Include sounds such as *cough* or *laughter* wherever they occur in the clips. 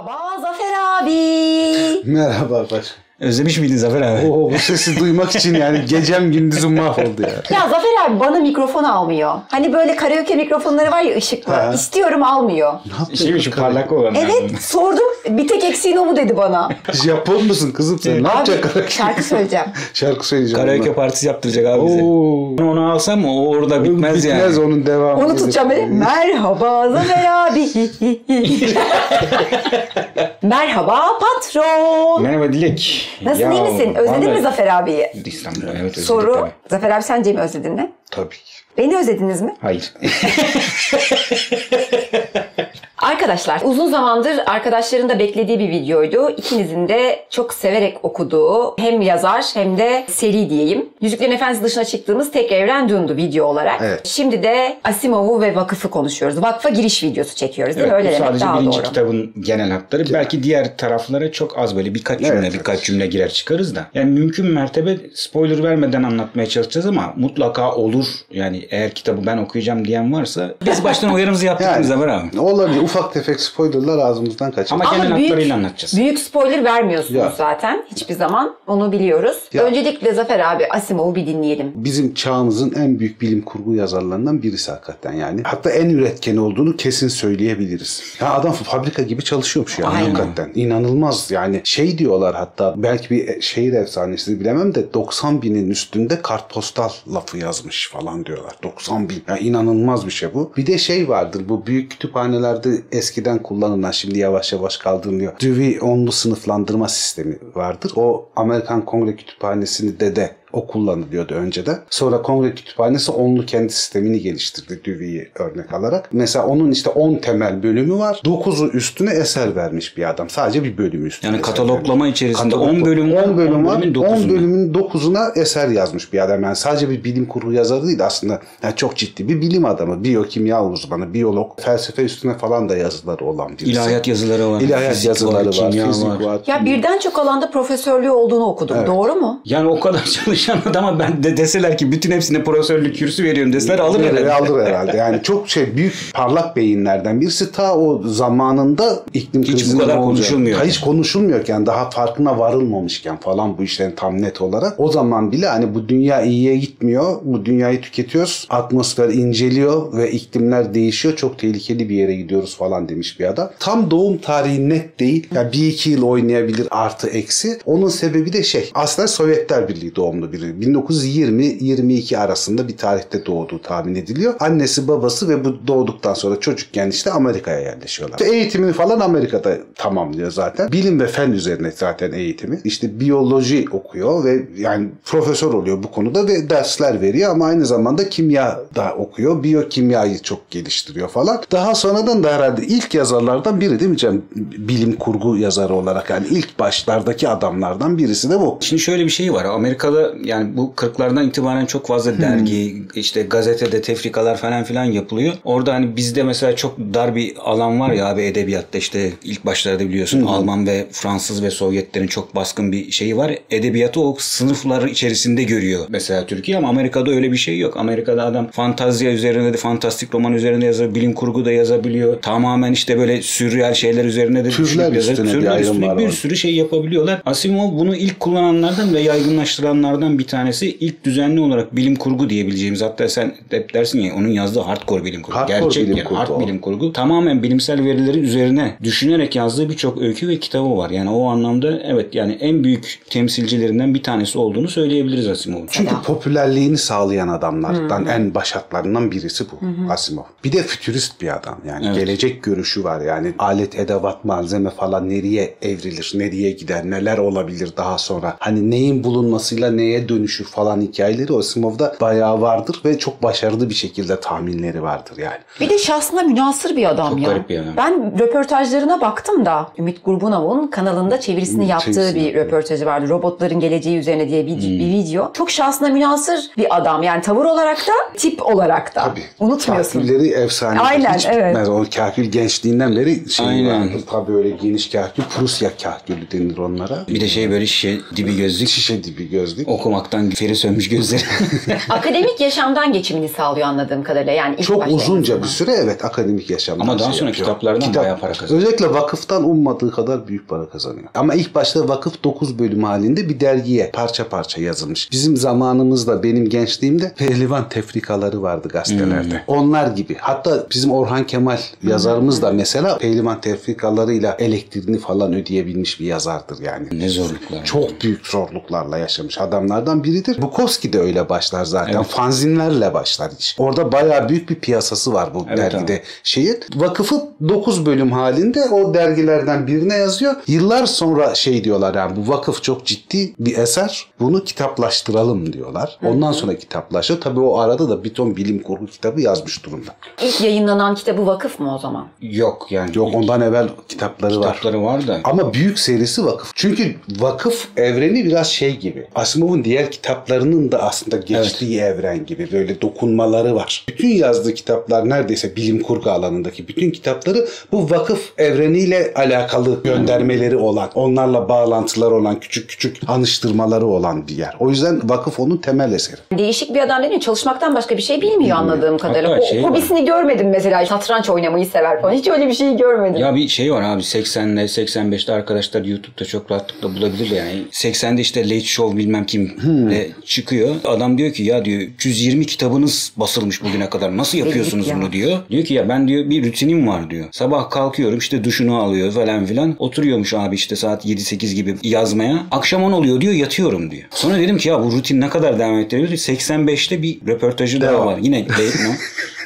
Merhaba Zafer abi. *laughs* Merhaba Paşa. Özlemiş miydin Zafer abi? Oo, bu sesi duymak için yani gecem gündüzüm mahvoldu ya. Ya Zafer abi bana mikrofon almıyor. Hani böyle karaoke mikrofonları var ya ışıklı. Ha. İstiyorum almıyor. Ne yaptın? Şey mi şu parlak olan? Evet sordum. Bir tek eksiğin o mu dedi bana. Japon musun kızım sen? Ne yapacaksın karaoke? Şarkı söyleyeceğim. *laughs* Şarkı söyleyeceğim. Karaoke partisi yaptıracak abi bize. Oo. Onu alsam o orada bitmez, Bitmez yani. onun devamı. Onu tutacağım böyle. Merhaba Zafer abi. *laughs* Merhaba patron. Merhaba Dilek. Nasılsın iyi misin? Özledin vallahi- mi Zafer abiyi? İstanbul'u evet özledik Soru. tabii. Zafer abi sen Cem'i özledin mi? Tabii ki. Beni özlediniz mi? Hayır. *laughs* Arkadaşlar uzun zamandır arkadaşların da beklediği bir videoydu. İkinizin de çok severek okuduğu hem yazar hem de seri diyeyim. Yüzüklerin Efendisi dışına çıktığımız Tek Evren Dune'du video olarak. Evet. Şimdi de Asimov'u ve vakıfı konuşuyoruz. Vakfa giriş videosu çekiyoruz değil Evet, mi? Öyle demek sadece daha birinci doğru. kitabın genel hatları. Belki diğer taraflara çok az böyle birkaç cümle Evet, birkaç evet. cümle girer çıkarız da. Yani mümkün mertebe spoiler vermeden anlatmaya çalışacağız ama mutlaka olur. Yani eğer kitabı ben okuyacağım diyen varsa biz baştan uyarımızı yaptık *laughs* Yani, yani, Zafer abi. olabilir. Ufak tefek spoilerlar ağzımızdan kaçar. Ama, Ama genel büyük, hatlarıyla anlatacağız. büyük spoiler vermiyorsunuz Ya. zaten. Hiçbir zaman onu biliyoruz. Ya. Öncelikle Zafer abi Asimov'u bir dinleyelim. Bizim çağımızın en büyük bilim kurgu yazarlarından birisi hakikaten yani. Hatta en üretken olduğunu kesin söyleyebiliriz. Ya adam fabrika gibi çalışıyormuş yani Aynen. hakikaten. İnanılmaz yani. Şey diyorlar hatta belki bir şehir efsanesini bilemem de 90 binin üstünde kartpostal lafı yazmış falan diyorlar. 90 bin. Ya inanılmaz bir şey bu. Bir de şey vardır bu büyük kütüphanelerde eskiden kullanılan şimdi yavaş yavaş kaldırılıyor. Dewey onlu sınıflandırma sistemi vardır. O Amerikan Kongre Kütüphanesi'ni de de o kullanılıyordu önceden. Sonra Kongre Kütüphanesi onlu kendi sistemini geliştirdi Dewey'i örnek alarak. Mesela onun işte 10 temel bölümü var. 9'u üstüne eser vermiş bir adam. Sadece bir bölümü üstüne Yani kataloglama vermiş. içerisinde Katalog- 10 bölüm var, 10 bölüm 10 var. bölümün 10 9'unda. bölümün 9'una eser yazmış bir adam. Yani sadece bir bilim kurgu yazarı değil aslında. Yani çok ciddi bir bilim adamı. Biyokimya uzmanı, biyolog. Felsefe üstüne falan da yazıları olan birisi. İlahiyat yazıları var. İlahiyat fizik yazıları var, kimya fizik var. var. Ya birden çok alanda profesörlüğü olduğunu okudum. Doğru mu? Yani o kadar *laughs* çalışan adama ben de deseler ki bütün hepsine profesörlük kürsü veriyorum deseler alır herhalde. alır *laughs* herhalde. Yani çok şey büyük parlak beyinlerden birisi ta o zamanında iklim Hiç bu kadar olacak- konuşulmuyor. Ha, Hiç konuşulmuyorken daha farkına varılmamışken falan bu işlerin tam net olarak o zaman bile hani bu dünya iyiye gitmiyor. Bu dünyayı tüketiyoruz. Atmosfer inceliyor ve iklimler değişiyor. Çok tehlikeli bir yere gidiyoruz falan demiş bir adam. Tam doğum tarihi net değil. Yani bir iki yıl oynayabilir artı eksi. Onun sebebi de şey aslında Sovyetler Birliği doğumlu biri. 1920-22 arasında bir tarihte doğduğu tahmin ediliyor. Annesi babası ve bu doğduktan sonra çocukken işte Amerika'ya yerleşiyorlar. İşte eğitimini falan Amerika'da tamamlıyor zaten. Bilim ve fen üzerine zaten eğitimi. İşte biyoloji okuyor ve yani profesör oluyor bu konuda ve dersler veriyor ama aynı zamanda kimya da okuyor. Biyokimyayı çok geliştiriyor falan. Daha sonradan da herhalde ilk yazarlardan biri değil mi Cem? Bilim kurgu yazarı olarak yani ilk başlardaki adamlardan birisi de bu. Şimdi şöyle bir şey var. Amerika'da yani bu 40'lardan itibaren çok fazla dergi, işte gazetede tefrikalar falan filan yapılıyor. Orada hani bizde mesela çok dar bir alan var ya abi edebiyatta işte ilk başlarda biliyorsun Alman ve Fransız ve Sovyetlerin çok baskın bir şeyi var. Edebiyatı o sınıflar içerisinde görüyor mesela Türkiye ama Amerika'da öyle bir şey yok. Amerika'da adam fantazya üzerine de fantastik roman üzerine yazar, bilim kurgu da yazabiliyor. Tamamen işte böyle sürreal şeyler üzerine de Türler üstüne bir Türler üstüne bir sürü şey yapabiliyorlar. Asimov bunu ilk kullananlardan ve yaygınlaştıranlardan bir tanesi. İlk düzenli olarak bilim kurgu diyebileceğimiz hatta sen hep dersin ya onun yazdığı hardcore bilim kurgu. Hardcore Gerçek bilim yani kurgu hard o. bilim kurgu. Tamamen bilimsel verileri üzerine düşünerek yazdığı birçok öykü ve kitabı var. Yani o anlamda evet yani en büyük temsilcilerinden bir tanesi olduğunu söyleyebiliriz Asimov'un. Çünkü popülerliğini sağlayan adamlardan en başatlarından birisi bu Asimov. Bir de fütürist bir adam yani Evet. gelecek görüşü var yani alet edevat malzeme falan nereye evrilir nereye gider neler olabilir daha sonra hani neyin bulunmasıyla neye dönüşür falan hikayeleri Asimov'da bayağı vardır ve çok başarılı bir şekilde tahminleri vardır yani. Bir de şahsına münasır bir adam Çok ya. garip bir adam. Ben röportajlarına baktım da Ümit Gurbunav'ın kanalında çevirisini yaptığı çevirisini bir röportajı vardı. Robotların geleceği üzerine diye bir, Hmm. bir video. Çok şahsına münasır bir adam. Yani tavır olarak da tip olarak da. Tabii. Unutmuyorsun. Kahkülleri efsane. Aynen, Hiç evet. bitmez. O kahkül gençliğinden beri şey Aynen. vardır. Tabii öyle geniş kahkül. Prusya kahkülü denir onlara. Bir de şey böyle şişe dibi gözlük. Şişe dibi gözlük. Okuma okumaktan feri sönmüş gözleri. *laughs* Akademik yaşamdan geçimini sağlıyor anladığım kadarıyla. Yani ilk Çok uzunca bir süre evet akademik yaşamdan Ama daha şey sonra yapıyor. kitaplardan bayağı para kazanıyor. Özellikle vakıftan ummadığı kadar büyük para kazanıyor. Ama ilk başta vakıf 9 bölüm halinde bir dergiye parça parça yazılmış. Bizim zamanımızda benim gençliğimde pehlivan tefrikaları vardı gazetelerde. Hmm. Onlar gibi. Hatta bizim Orhan Kemal yazarımız da mesela pehlivan tefrikalarıyla elektriğini falan ödeyebilmiş bir yazardır yani. ne zorluklar. Çok büyük zorluklarla yaşamış adamlardan biridir. Bukowski de öyle başlar zaten. Fanzinlerle başlar iş. Orada bayağı büyük bir piyasası var bu Evet, dergide abi. şeyin. Vakıfı 9 bölüm halinde o dergilerden birine yazıyor. Yıllar sonra şey diyorlar yani bu vakıf çok ciddi bir eser. Bunu kitaplaştıralım diyorlar. Ondan sonra kitaplaşıyor. Tabii o arada da bir ton bilim kurgu kitabı yazmış durumda. İlk yayınlanan kitabı vakıf mı o zaman? Yok yani. Yok ondan evvel kitapları var. kitapları var da. Ama büyük serisi vakıf. Çünkü vakıf evreni biraz şey gibi. Asimov'un diğer kitaplarının da aslında geçtiği evren gibi böyle dokunmaları var. Bütün yazdığı kitaplar neredeyse bilim kurgu alanındaki bütün kitapları bu vakıf evreniyle alakalı göndermeleri olan, onlarla bağlantıları olan, küçük küçük anıştırmaları olan bir yer. O yüzden vakıf onun temel eseri. Değişik bir adam değil Çalışmaktan başka bir şey bilmiyor anladığım kadarıyla. Hatta O, şey var. hobisini görmedim mesela. Satranç oynamayı sever falan. Hiç öyle bir şeyi görmedim. Ya bir şey var abi 80'le 85'te arkadaşlar YouTube'da çok rahatlıkla bulabilir yani. 80'de işte Late Show bilmem kimle çıkıyor. Adam diyor ki ya diyor 320 kitabınız basılmış bugüne kadar. Nasıl yapıyorsunuz ya. bunu diyor. Diyor ki ya ben diyor bir rutinim var diyor. Sabah kalkıyorum işte duşunu alıyor falan filan. Oturuyormuş abi işte saat 7-8 gibi yazmaya. Akşam 10 oluyor diyor yatıyorum diyor. Sonra dedim ki ya bu rutin ne kadar devam ettiriyor? 85'te bir röportajı daha var. Yine *laughs* No.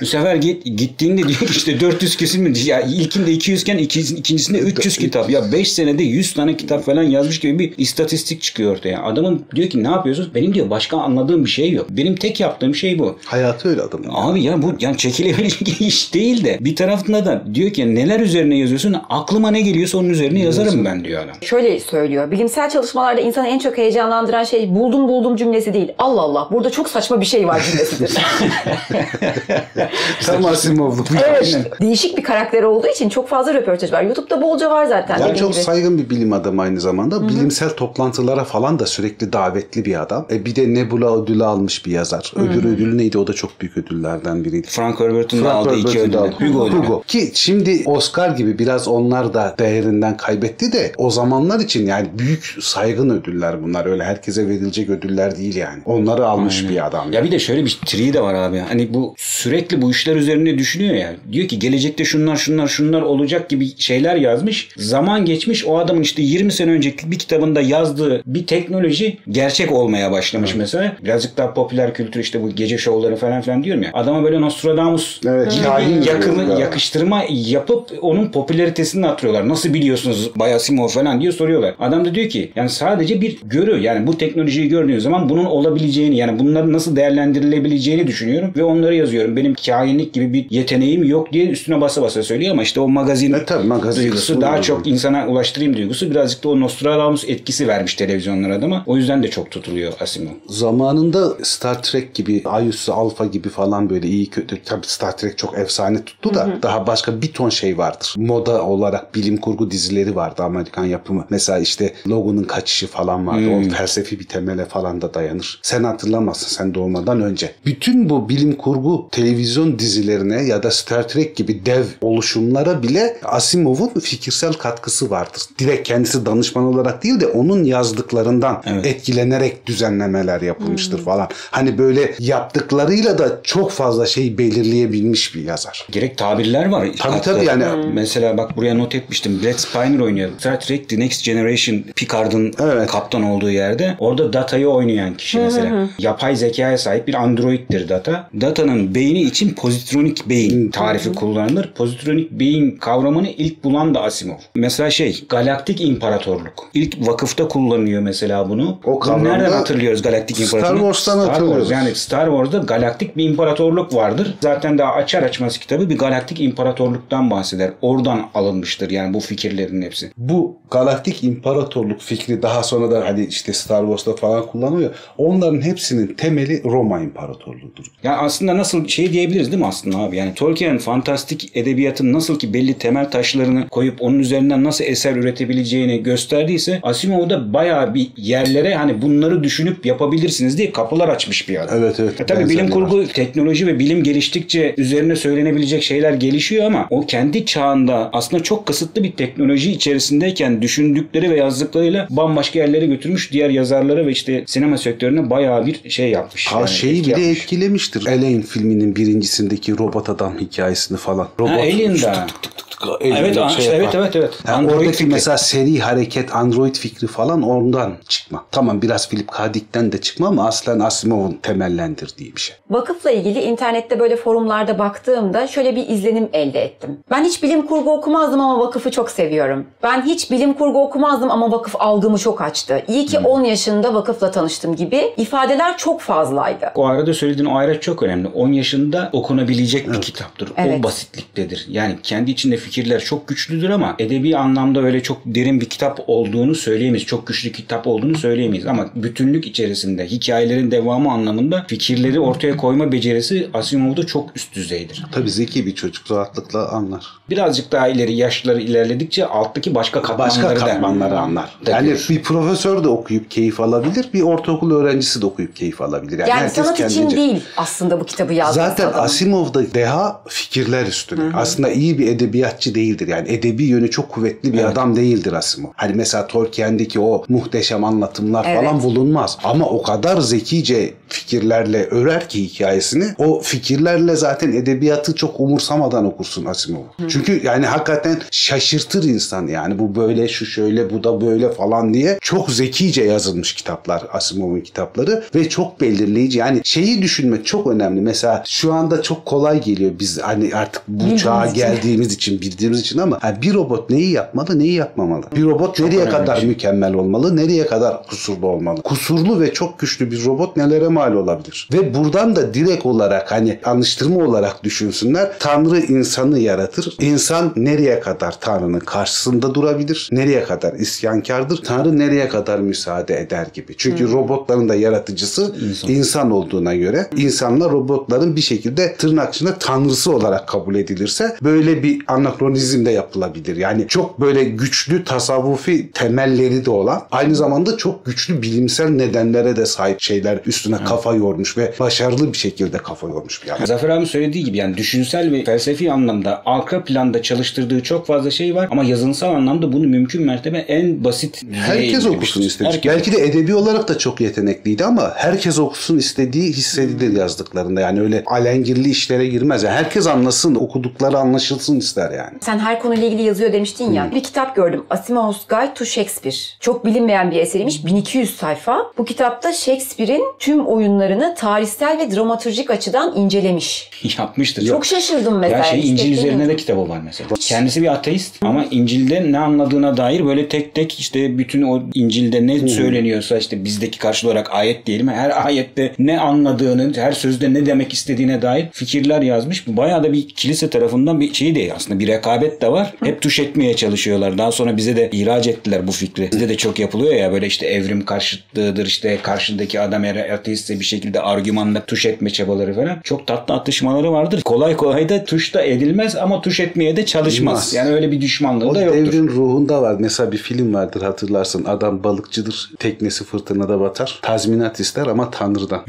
Bu sefer git, gittiğinde diyor ki işte 400 kesin mi? Ya ilkinde 200 iken ikinci- ikincisinde 300 kitap. Ya 5 senede 100 tane kitap falan yazmış gibi bir istatistik çıkıyor ortaya. Adamın diyor ki ne yapıyorsunuz? Benim diyor başka anladığım bir şey yok. Benim tek yaptığım şey bu. Hayatı öyle adamın. Abi ya bu yani çekilebilecek *laughs* iş değil de bir tarafında da diyor ki neler üzerine yazıyorsun? Aklıma ne geliyorsa onun üzerine yazarım ben diyor adam. Şöyle söylüyor. Bilimsel çalışmalarda insanı en çok heyecanlandıran şey buldum buldum cümlesi değil. Allah Allah burada çok saçma bir şey var cümlesidir. *laughs* Tam Asimov'lu. evet. Değişik bir karakter olduğu için çok fazla röportaj var. YouTube'da bolca var zaten. Yani çok gibi. saygın bir bilim adamı aynı zamanda. Bilimsel toplantılara falan da sürekli davetli bir adam. E bir de Nebula ödülü almış bir yazar. Öbür ödülü neydi? O da çok büyük ödüllerden biriydi. Frank Herbert'ın da aldığı iki ödül. Hugo ödülü. Hugo. Ki şimdi Oscar gibi biraz onlar da değerinden kaybetti de o zamanlar için yani büyük saygın ödüller bunlar. Öyle herkese verilecek ödüller değil yani. Onları almış bir adam. Ya bir de şöyle bir tri de var abi. Hani bu sürekli bu işler üzerine düşünüyor ya. Diyor ki gelecekte şunlar şunlar şunlar olacak gibi şeyler yazmış. Zaman geçmiş o adamın işte 20 sene önceki bir kitabında yazdığı bir teknoloji gerçek olmaya başlamış mesela. Birazcık daha popüler kültür işte bu gece şovları falan filan diyorum ya. Adama böyle Nostradamus Evet, gibi yakını, ya. yakıştırma yapıp onun popülaritesini atıyorlar. Nasıl biliyorsunuz Bay Asimov falan diye soruyorlar. Adam da diyor ki yani sadece bir görü yani bu teknolojiyi gördüğün zaman bunun olabileceğini yani bunların nasıl değerlendirilebileceğini düşünüyorum ve onları yazıyorum. Benim kahinlik gibi bir yeteneğim yok diye üstüne basa basa söylüyor ama işte o magazin E tabii, magazin duygusu daha çok insana ulaştırayım duygusu birazcık da o Nostradamus etkisi vermiş televizyonlara adama. O yüzden de çok tutuluyor Asimov. Zamanında Star Trek gibi, Ayus Alpha gibi falan böyle iyi kötü. Tabii Star Trek çok efsane tuttu da daha başka bir ton şey vardır. Moda olarak bilim kurgu dizileri vardı Amerikan yapımı. Mesela işte Logan'ın kaçışı falan vardı. O felsefi bir temele falan da dayanır. Sen hatırlamazsın sen doğmadan önce. Bütün bu bilim kurgu televizyon dizilerine ya da Star Trek gibi dev oluşumlara bile Asimov'un fikirsel katkısı vardır. Direkt kendisi danışman olarak değil de onun yazdıklarından Evet. etkilenerek düzenlemeler yapılmıştır falan. Hani böyle yaptıklarıyla da çok fazla şey belirleyebilmiş bir yazar. Gerek tabirler var. Tabii, Hatta tabii yani. Mesela bak buraya not etmiştim. Brett Spiner oynuyor. Star Trek The Next Generation Picard'ın Evet. kaptan olduğu yerde. Orada Data'yı oynayan kişi mesela. Yapay zekaya sahip bir androiddir Data. Data'nın beyni için pozitronik beyin tarifi kullanılır. Pozitronik beyin kavramını ilk bulan da Asimov. Mesela şey Galaktik İmparatorluk. İlk vakıfta kullanıyor mesela bunu. O kavramda nereden hatırlıyoruz Galaktik Star İmparatorluğu? Wars'tan Star hatırlıyoruz. Wars. Yani Star Wars'da galaktik bir imparatorluk vardır. Zaten daha açar açmaz kitabı bir galaktik imparatorluktan bahseder. Oradan alınmıştır yani bu fikirlerin hepsi. Bu galaktik imparatorluk fikri daha sonra da hani işte Star Wars'ta falan kullanılıyor. Onların hepsinin temeli Roma İmparatorluğu'dur. Yani aslında nasıl şey diyebiliriz diyebiliriz değil mi aslında abi? Yani Tolkien fantastik edebiyatın nasıl ki belli temel taşlarını koyup onun üzerinden nasıl eser üretebileceğini gösterdiyse Asimov da bayağı bir yerlere hani bunları düşünüp yapabilirsiniz diye kapılar açmış bir adam. Evet, evet. E tabii bilim kurgu, teknoloji ve bilim geliştikçe üzerine söylenebilecek şeyler gelişiyor ama o kendi çağında aslında çok kısıtlı bir teknoloji içerisindeyken düşündükleri ve yazdıklarıyla bambaşka yerlere götürmüş diğer yazarları ve işte sinema sektörüne bayağı bir şey yapmış. Ha Yani şeyi bile yapmış. etkilemiştir. Alien filminin birincisindeki robot adam hikayesini falan. Robot Ha, Alien'da. tık tık tık Evet, şey evet, yapar. evet, evet. Yani Android oradaki fikri. mesela seri hareket Android fikri falan ondan çıkma. Tamam biraz Philip K. Dick'ten de çıkma ama aslen Asimov'un temellendirdiği bir şey. Vakıfla ilgili internette böyle forumlarda baktığımda şöyle bir izlenim elde ettim. Ben hiç bilim kurgu okumazdım ama vakıfı çok seviyorum. Ben hiç bilim kurgu okumazdım ama vakıf algımı çok açtı. İyi ki 10 yaşında vakıfla tanıştım gibi ifadeler çok fazlaydı. O arada söylediğin o ayraç çok önemli. 10 yaşında okunabilecek bir kitaptır. Evet. O basitliktedir. Yani kendi içinde fikirler çok güçlüdür ama edebi anlamda öyle çok derin bir kitap olduğunu söyleyemeyiz. Çok güçlü kitap olduğunu söyleyemeyiz. Ama bütünlük içerisinde hikayelerin devamı anlamında fikirleri ortaya koyma becerisi Asimov'da çok üst düzeydir. Tabii zeki bir çocuk rahatlıkla anlar. Birazcık daha ileri yaşları ilerledikçe alttaki başka katmanları Başka da- katmanları anlar. da Yani görür. bir profesör de okuyup keyif alabilir, bir ortaokul öğrencisi de okuyup keyif alabilir. Yani, Yani herkes sanat için kendince. değil aslında bu kitabı yazması. Zaten adamın. Asimov'da deha fikirler üstüne. Aslında iyi bir edebiyatçı değildir. Yani edebi yönü çok kuvvetli bir Evet. adam değildir Asimov. Hani mesela Tolkien'deki o muhteşem anlatımlar Evet. falan bulunmaz. Ama o kadar zekice fikirlerle örer ki hikayesini. O fikirlerle zaten edebiyatı çok umursamadan okursun Asimov'u. Çünkü yani hakikaten şaşırtır insan yani. Bu böyle, şu şöyle, bu da böyle falan diye. Çok zekice yazılmış kitaplar Asimov'un kitapları ve çok belirleyici. Yani şeyi düşünmek çok önemli. Mesela şu anda çok kolay geliyor biz hani artık bu çağa için. geldiğimiz için bildiğimiz için ama ha, bir robot neyi yapmalı, neyi yapmamalı? Bir robot nereye önemli kadar şey. mükemmel olmalı, nereye kadar kusurlu olmalı? Kusurlu ve çok güçlü bir robot nelere mal olabilir? Ve buradan da direkt olarak hani anıştırma olarak düşünsünler. Tanrı insanı yaratır. İnsan nereye kadar Tanrı'nın karşısında durabilir? Nereye kadar isyankardır? Tanrı nereye kadar müsaade eder gibi. Çünkü robotların da yaratıcısı İnsan. insan olduğuna göre insanlar robotların bir şekilde tırnak içinde tanrısı olarak kabul edilirse böyle bir anakronizm de yapılabilir. Yani çok böyle güçlü tasavvufi temelleri de olan aynı zamanda çok güçlü bilimsel nedenlere de sahip şeyler üstüne kafa yormuş ve başarılı bir şekilde kafa yormuş bir adam. Zafer abi söylediği gibi yani düşünsel ve felsefi anlamda arka planda çalıştırdığı çok fazla şey var ama yazınsal anlamda bunu mümkün mertebe en basit Herkes okusun istemiş. Herkes Belki de edebi olarak da çok yetenekliydi ama herkes okusun istediği hissedilir yazdıklarında. Yani öyle alengirli işlere girmez. Yani herkes anlasın, okudukları anlaşılsın ister yani. Sen her konuyla ilgili yazıyor demiştin ya. Bir kitap gördüm. Asimov's Guide to Shakespeare. Çok bilinmeyen bir eseriymiş. 1200 sayfa. Bu kitapta Shakespeare'in tüm oyunlarını tarihsel ve dramatürjik açıdan incelemiş. yapmıştır. Çok şaşırdım mesela. Ya şey İncil üzerine beklemiyordum. de kitabı var mesela. Kendisi bir ateist ama İncil'de ne anladığına dair böyle tek tek işte bütün o İncil'de ne söyleniyorsa işte bizdeki karşılığı olarak ayet diyelim. Her ayette ne anladığını, her sözde ne demek istediğine dair fikirler yazmış. Bayağı da bir kilise tarafından bir şey de aslında bir rekabet de var. Hep tuş etmeye çalışıyorlar. Daha sonra bize de ihraç ettiler bu fikri. Bizde de çok yapılıyor ya böyle işte evrim karşıtlığıdır işte karşındaki adam eğer ateistse bir şekilde argümanla tuş etme çabaları falan. Çok tatlı atışmaları vardır. Kolay kolay da tuş da edilmez ama tuş etmeye de çalışmaz. Olmaz. Yani öyle bir düşmanlığı O da yoktur. devrin ruhunda var. Mesela bir film vardır hatırlarsın. Adam balıkçıdır. Teknesi fırtınada batar. Tazminat ister ama Tanrı'dan.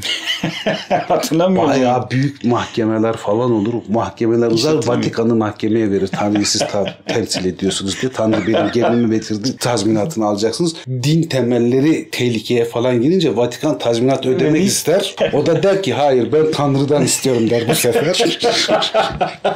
*laughs* Hatırlamıyorum. Bayağı büyük mahkemeler falan olur. Mahkemeler uzar. hatırlamıyorum. Vatikan'ı mahkemeye verir. Tanrı'yı siz ta- temsil ediyorsunuz diye. Tanrı benim gelinimi getirdi. Tazminatını alacaksınız. Din temelleri tehlikeye falan girince Vatikan tazminat ödemek ister. O da der ki hayır ben Tanrı'dan istiyorum der bu sefer.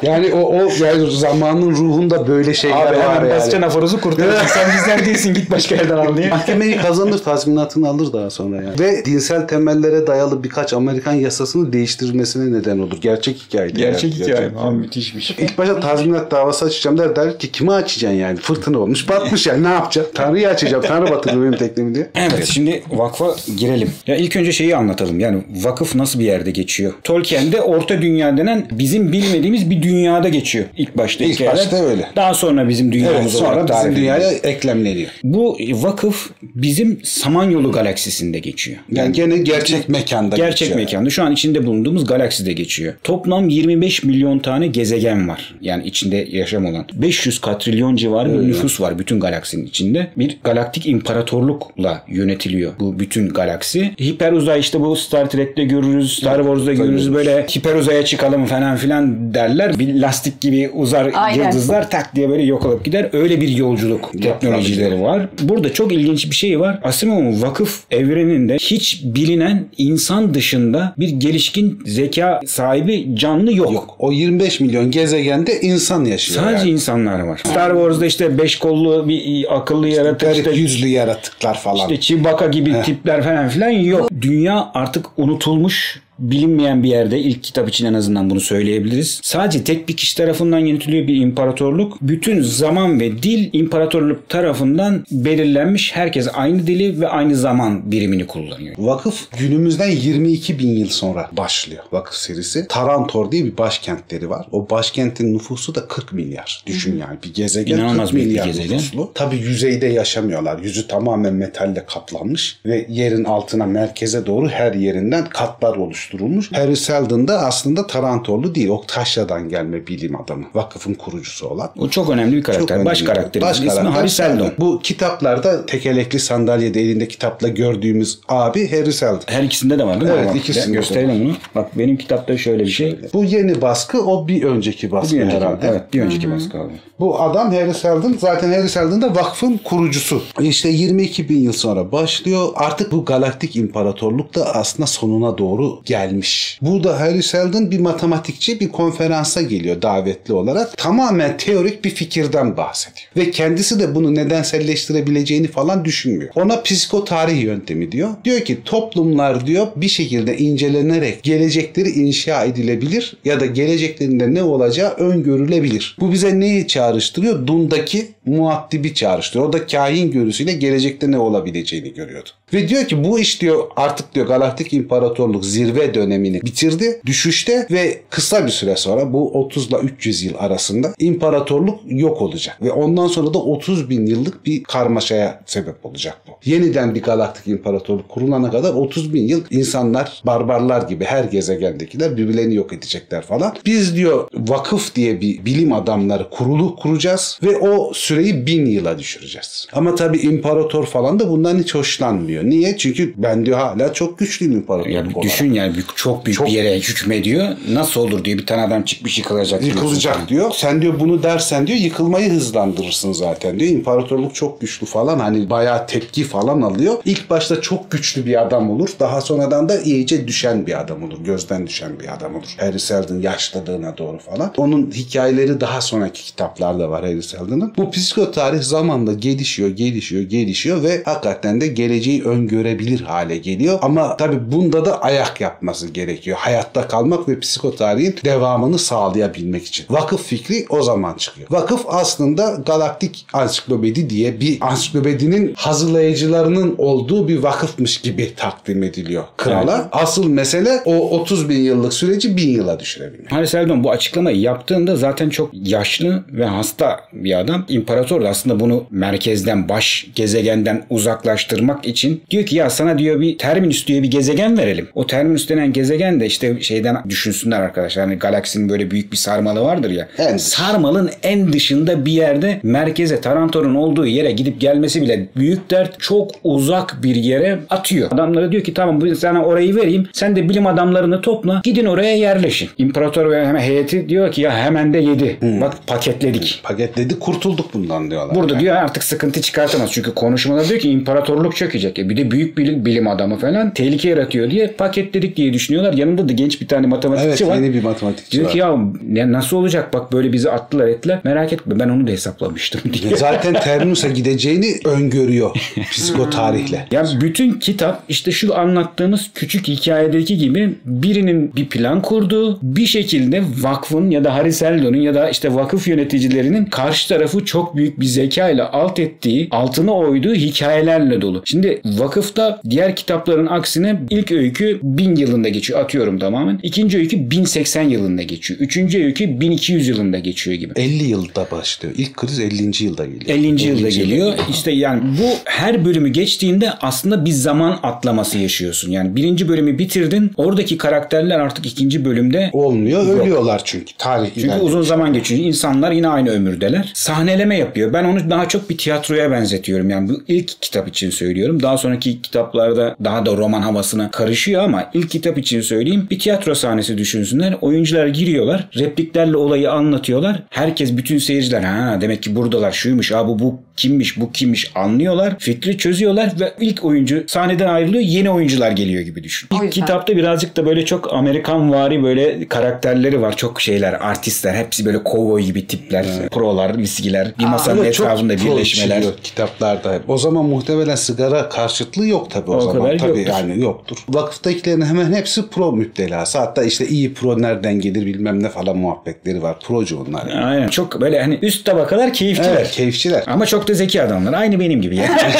yani o, o yani zamanın ruhunda böyle şeyler Abi var hemen yani. basacaksın aforozu kurtarırsın. Sen bizden değilsin git başka yerden al diye. Mahkemeyi kazanır tazminatını alır daha sonra yani. Ve dinsel temellere dayalı birkaç Amerikan yasasını değiştirilmesine neden olur. Gerçek hikayeydi. Gerçek yani. hikaye. Abi müthişmiş. İlk başta tazminat davası davası açacağım der, der ki kime açacaksın yani? Fırtına olmuş batmış yani ne yapacaksın? Tanrı'yı açacağım. Tanrı batırdı benim teknemi diye. Evet şimdi vakfa girelim. Ya ilk önce şeyi anlatalım. Yani vakıf nasıl bir yerde geçiyor? Tolkien'de Orta Dünya denen bizim bilmediğimiz bir dünyada geçiyor. İlk başta İlk hikayeler. başta öyle. Daha sonra bizim dünyamız Evet sonra olarak bizim tarif dünyaya eklemleniyor. Bu vakıf bizim Samanyolu galaksisinde geçiyor. Yani gene gerçek mekanda Gerçek geçiyor. mekanda. Şu an içinde bulunduğumuz galakside geçiyor. Toplam 25 milyon tane gezegen var. Yani içinde yaşam olan. 500 katrilyon civarı bir nüfus var bütün galaksinin içinde. Bir galaktik imparatorlukla yönetiliyor bu bütün galaksi. Hiperuzay işte bu Star Trek'te görürüz, Star Wars'da görürüz. Böyle hiperuzaya çıkalım falan filan derler. Bir lastik gibi uzar Aynen. yıldızlar tak diye böyle yok olup gider. Öyle bir yolculuk teknolojileri var. Burada çok ilginç bir şey var. Asimov'un vakıf evreninde hiç bilinen insan dışında bir gelişkin zeka sahibi canlı yok. Yok. O 25 milyon gezegende insan yaşıyor. Sadece yani. insanlar var. Star Wars'da işte beş kollu bir akıllı yaratık Garip işte yüzlü yaratıklar falan. işte Chewbacca gibi tipler falan filan yok. Dünya artık unutulmuş bilinmeyen bir yerde ilk kitap için en azından bunu söyleyebiliriz. Sadece tek bir kişi tarafından yönetiliyor bir imparatorluk. Bütün zaman ve dil imparatorluk tarafından belirlenmiş. Herkes aynı dili ve aynı zaman birimini kullanıyor. Vakıf günümüzden 22 bin yıl sonra başlıyor vakıf serisi. Tarantor diye bir başkentleri var. O başkentin nüfusu da 40 milyar. Düşün yani bir gezegen İnanılmaz 40 büyük bir milyar gezegen. nüfuslu. Tabii yüzeyde yaşamıyorlar. Yüzü tamamen metalle kaplanmış ve yerin altına merkeze doğru her yerinden katlar oluşturulmuş. Harry Seldon da aslında Tarantorlu değil. O Taşya'dan gelme bilim adamı. Vakıfın kurucusu olan. O çok önemli bir karakter. Çok Baş önemli. karakteri. Baş İsmi karakter Harry Seldon. Bu kitaplarda tekelekli sandalyede elinde kitapla gördüğümüz abi Harry Seldon. Her ikisinde de var değil mi? Evet, ikisinde de Gösterelim bunu. Bak benim kitapta şöyle bir şey. Bu yeni baskı o bir önceki baskı Bir önceki, herhalde. evet, bir önceki baskı abi. Bu adam Harry Seldon zaten Harry Seldon da vakfın kurucusu. İşte 22 bin yıl sonra başlıyor. Artık bu galaktik imparatorluk da aslında sonuna doğru gelmiş. Burada Harry Seldon bir matematikçi bir konferansa geliyor davetli olarak. Tamamen teorik bir fikirden bahsediyor. Ve kendisi de bunu nedenselleştirebileceğini falan düşünmüyor. Ona psikotarih yöntemi diyor. Diyor ki toplumlar diyor bir şekilde incelenerek gelecekleri inşa edilebilir ya da geleceklerinde ne olacağı öngörülebilir. Bu bize neyi çağrıştırıyor? Dun'daki muaddibi çağrıştırıyor. O da kahin görüsüyle gelecekte ne olabileceğini görüyordu. Ve diyor ki bu iş diyor artık diyor galaktik imparatorluk zirve dönemini bitirdi. Düşüşte ve kısa bir süre sonra bu 30 ile 300 yıl arasında imparatorluk yok olacak. Ve ondan sonra da 30 bin yıllık bir karmaşaya sebep olacak bu. Yeniden bir galaktik imparatorluk kurulana kadar 30 bin yıl insanlar barbarlar gibi her gezegendekiler birbirlerini yok edecekler falan. Biz diyor vakıf diye bir bilim adamları kurulu kuracağız ve o süreyi bin yıla düşüreceğiz. Ama tabii imparator falan da bundan hiç hoşlanmıyor. Niye? Çünkü ben diyor hala çok güçlüyüm imparatorluk Ya olarak. düşün yani çok büyük Çok- bir yere hükmediyor. Nasıl olur diyor bir tane adam çıkmış yıkılacak. diyorsun. Yıkılacak diyor. Sen diyor bunu dersen diyor yıkılmayı hızlandırırsın zaten diyor. İmparatorluk çok güçlü falan hani bayağı tepki falan alıyor. İlk başta çok güçlü bir adam olur. Daha sonradan da iyice düşen bir adam olur. Gözden düşen bir adam olur. Harry Seldon yaşladığına doğru falan. Onun hikayeleri daha sonraki kitaplarda var Harry Seldon'ın. Bu psikotarih zamanla gelişiyor, gelişiyor, gelişiyor ve hakikaten de geleceği öngörebilir hale geliyor. Ama tabii bunda da ayak yapması gerekiyor. Hayatta kalmak ve psikotarihin devamını sağlayabilmek için. Vakıf fikri o zaman çıkıyor. Vakıf aslında galaktik ansiklopedi diye bir ansiklopedinin hazırlayıcılarının olduğu bir vakıfmış gibi takdim ediliyor krala. Evet. Asıl mesele o 30 bin yıllık süreci bin yıla düşürebilmek. Harry Seldon bu açıklamayı yaptığında zaten çok yaşlı ve hasta bir adam. İmparator da aslında bunu merkezden, baş gezegenden uzaklaştırmak için diyor ki ya sana diyor bir Terminus diye bir gezegen verelim. O Terminus denen gezegen de işte şeyden düşünsünler arkadaşlar. Hani galaksinin böyle büyük bir sarmalı vardır ya. En dış. Sarmalın en dışında bir yerde merkeze Tarantor'un olduğu yere gidip gelmesi bile büyük dert. Çok uzak bir yere atıyor. Adamlara diyor ki tamam bu sana orayı vereyim. Sen de bilim adamlarını topla. Gidin oraya yerleşin. İmparator ve hemen heyeti diyor ki ya hemen de yedi. Bak paketledik. Paketledi kurtulduk bundan. Bundan diyorlar. Burada Yani. diyor artık sıkıntı çıkartamaz. Çünkü konuşmalar diyor ki imparatorluk çökecek. E bir de büyük bilim, bilim adamı falan tehlike yaratıyor diye paketledik diye düşünüyorlar. Yanında da genç bir tane matematikçi Evet var. yeni bir matematikçi Diyor var. ki ya nasıl olacak bak böyle bizi attılar ettiler. Merak etme ben onu da hesaplamıştım *laughs* diye. Zaten Terminus'a gideceğini öngörüyor psikotarihle. Ya bütün kitap işte şu anlattığımız küçük hikayedeki gibi birinin bir plan kurduğu bir şekilde vakfın ya da Hariseldo'nun ya da işte vakıf yöneticilerinin karşı tarafı çok büyük bir zeka ile alt ettiği, altına oyduğu hikayelerle dolu. Şimdi vakıfta diğer kitapların aksine ilk öykü 1000 yılında geçiyor atıyorum tamamen. İkinci öykü 1080 yılında geçiyor. Üçüncü öykü 1200 yılında geçiyor gibi. 50 yılda başlıyor. İlk kriz 50. yılda geliyor. 50. yılda geliyor. İşte yani bu her bölümü geçtiğinde aslında bir zaman atlaması yaşıyorsun. Yani birinci bölümü bitirdin. Oradaki karakterler artık ikinci bölümde Olmuyor. Yok. Ölüyorlar çünkü. Tarih çünkü ilerliyor. uzun zaman geçiyor. İnsanlar yine aynı ömürdeler. Sahneleme yapıyor. Ben onu daha çok bir tiyatroya benzetiyorum. Yani bu ilk kitap için söylüyorum. Daha sonraki kitaplarda daha da roman havasına karışıyor ama ilk kitap için söyleyeyim. Bir tiyatro sahnesi düşünsünler. Oyuncular giriyorlar. Repliklerle olayı anlatıyorlar. Herkes bütün seyirciler ha demek ki buradalar şuymuş. Aa bu bu kimmiş bu kimmiş anlıyorlar. Fikri çözüyorlar ve ilk oyuncu sahneden ayrılıyor. Yeni oyuncular geliyor gibi düşün. İlk kitapta birazcık da böyle çok Amerikan vari böyle karakterleri var. Çok şeyler, artistler. Hepsi böyle kovboy gibi tipler. Prolar, viskiler. Bir masanın çok etrafında birleşmeler. kitaplarda. hep. O zaman muhtemelen sigara karşıtlığı yok tabii o, O zaman. kadar Tabii yoktur. yani yoktur. Vakıftakilerin hemen hepsi pro müptelası. Hatta işte iyi pro nereden gelir bilmem ne falan muhabbetleri var. Procu onlar. Yani. Aynen. Çok böyle hani üst tabakalar keyifçiler. Evet keyifçiler. Ama çok da zeki adamlar. Aynı benim gibi yani. *laughs*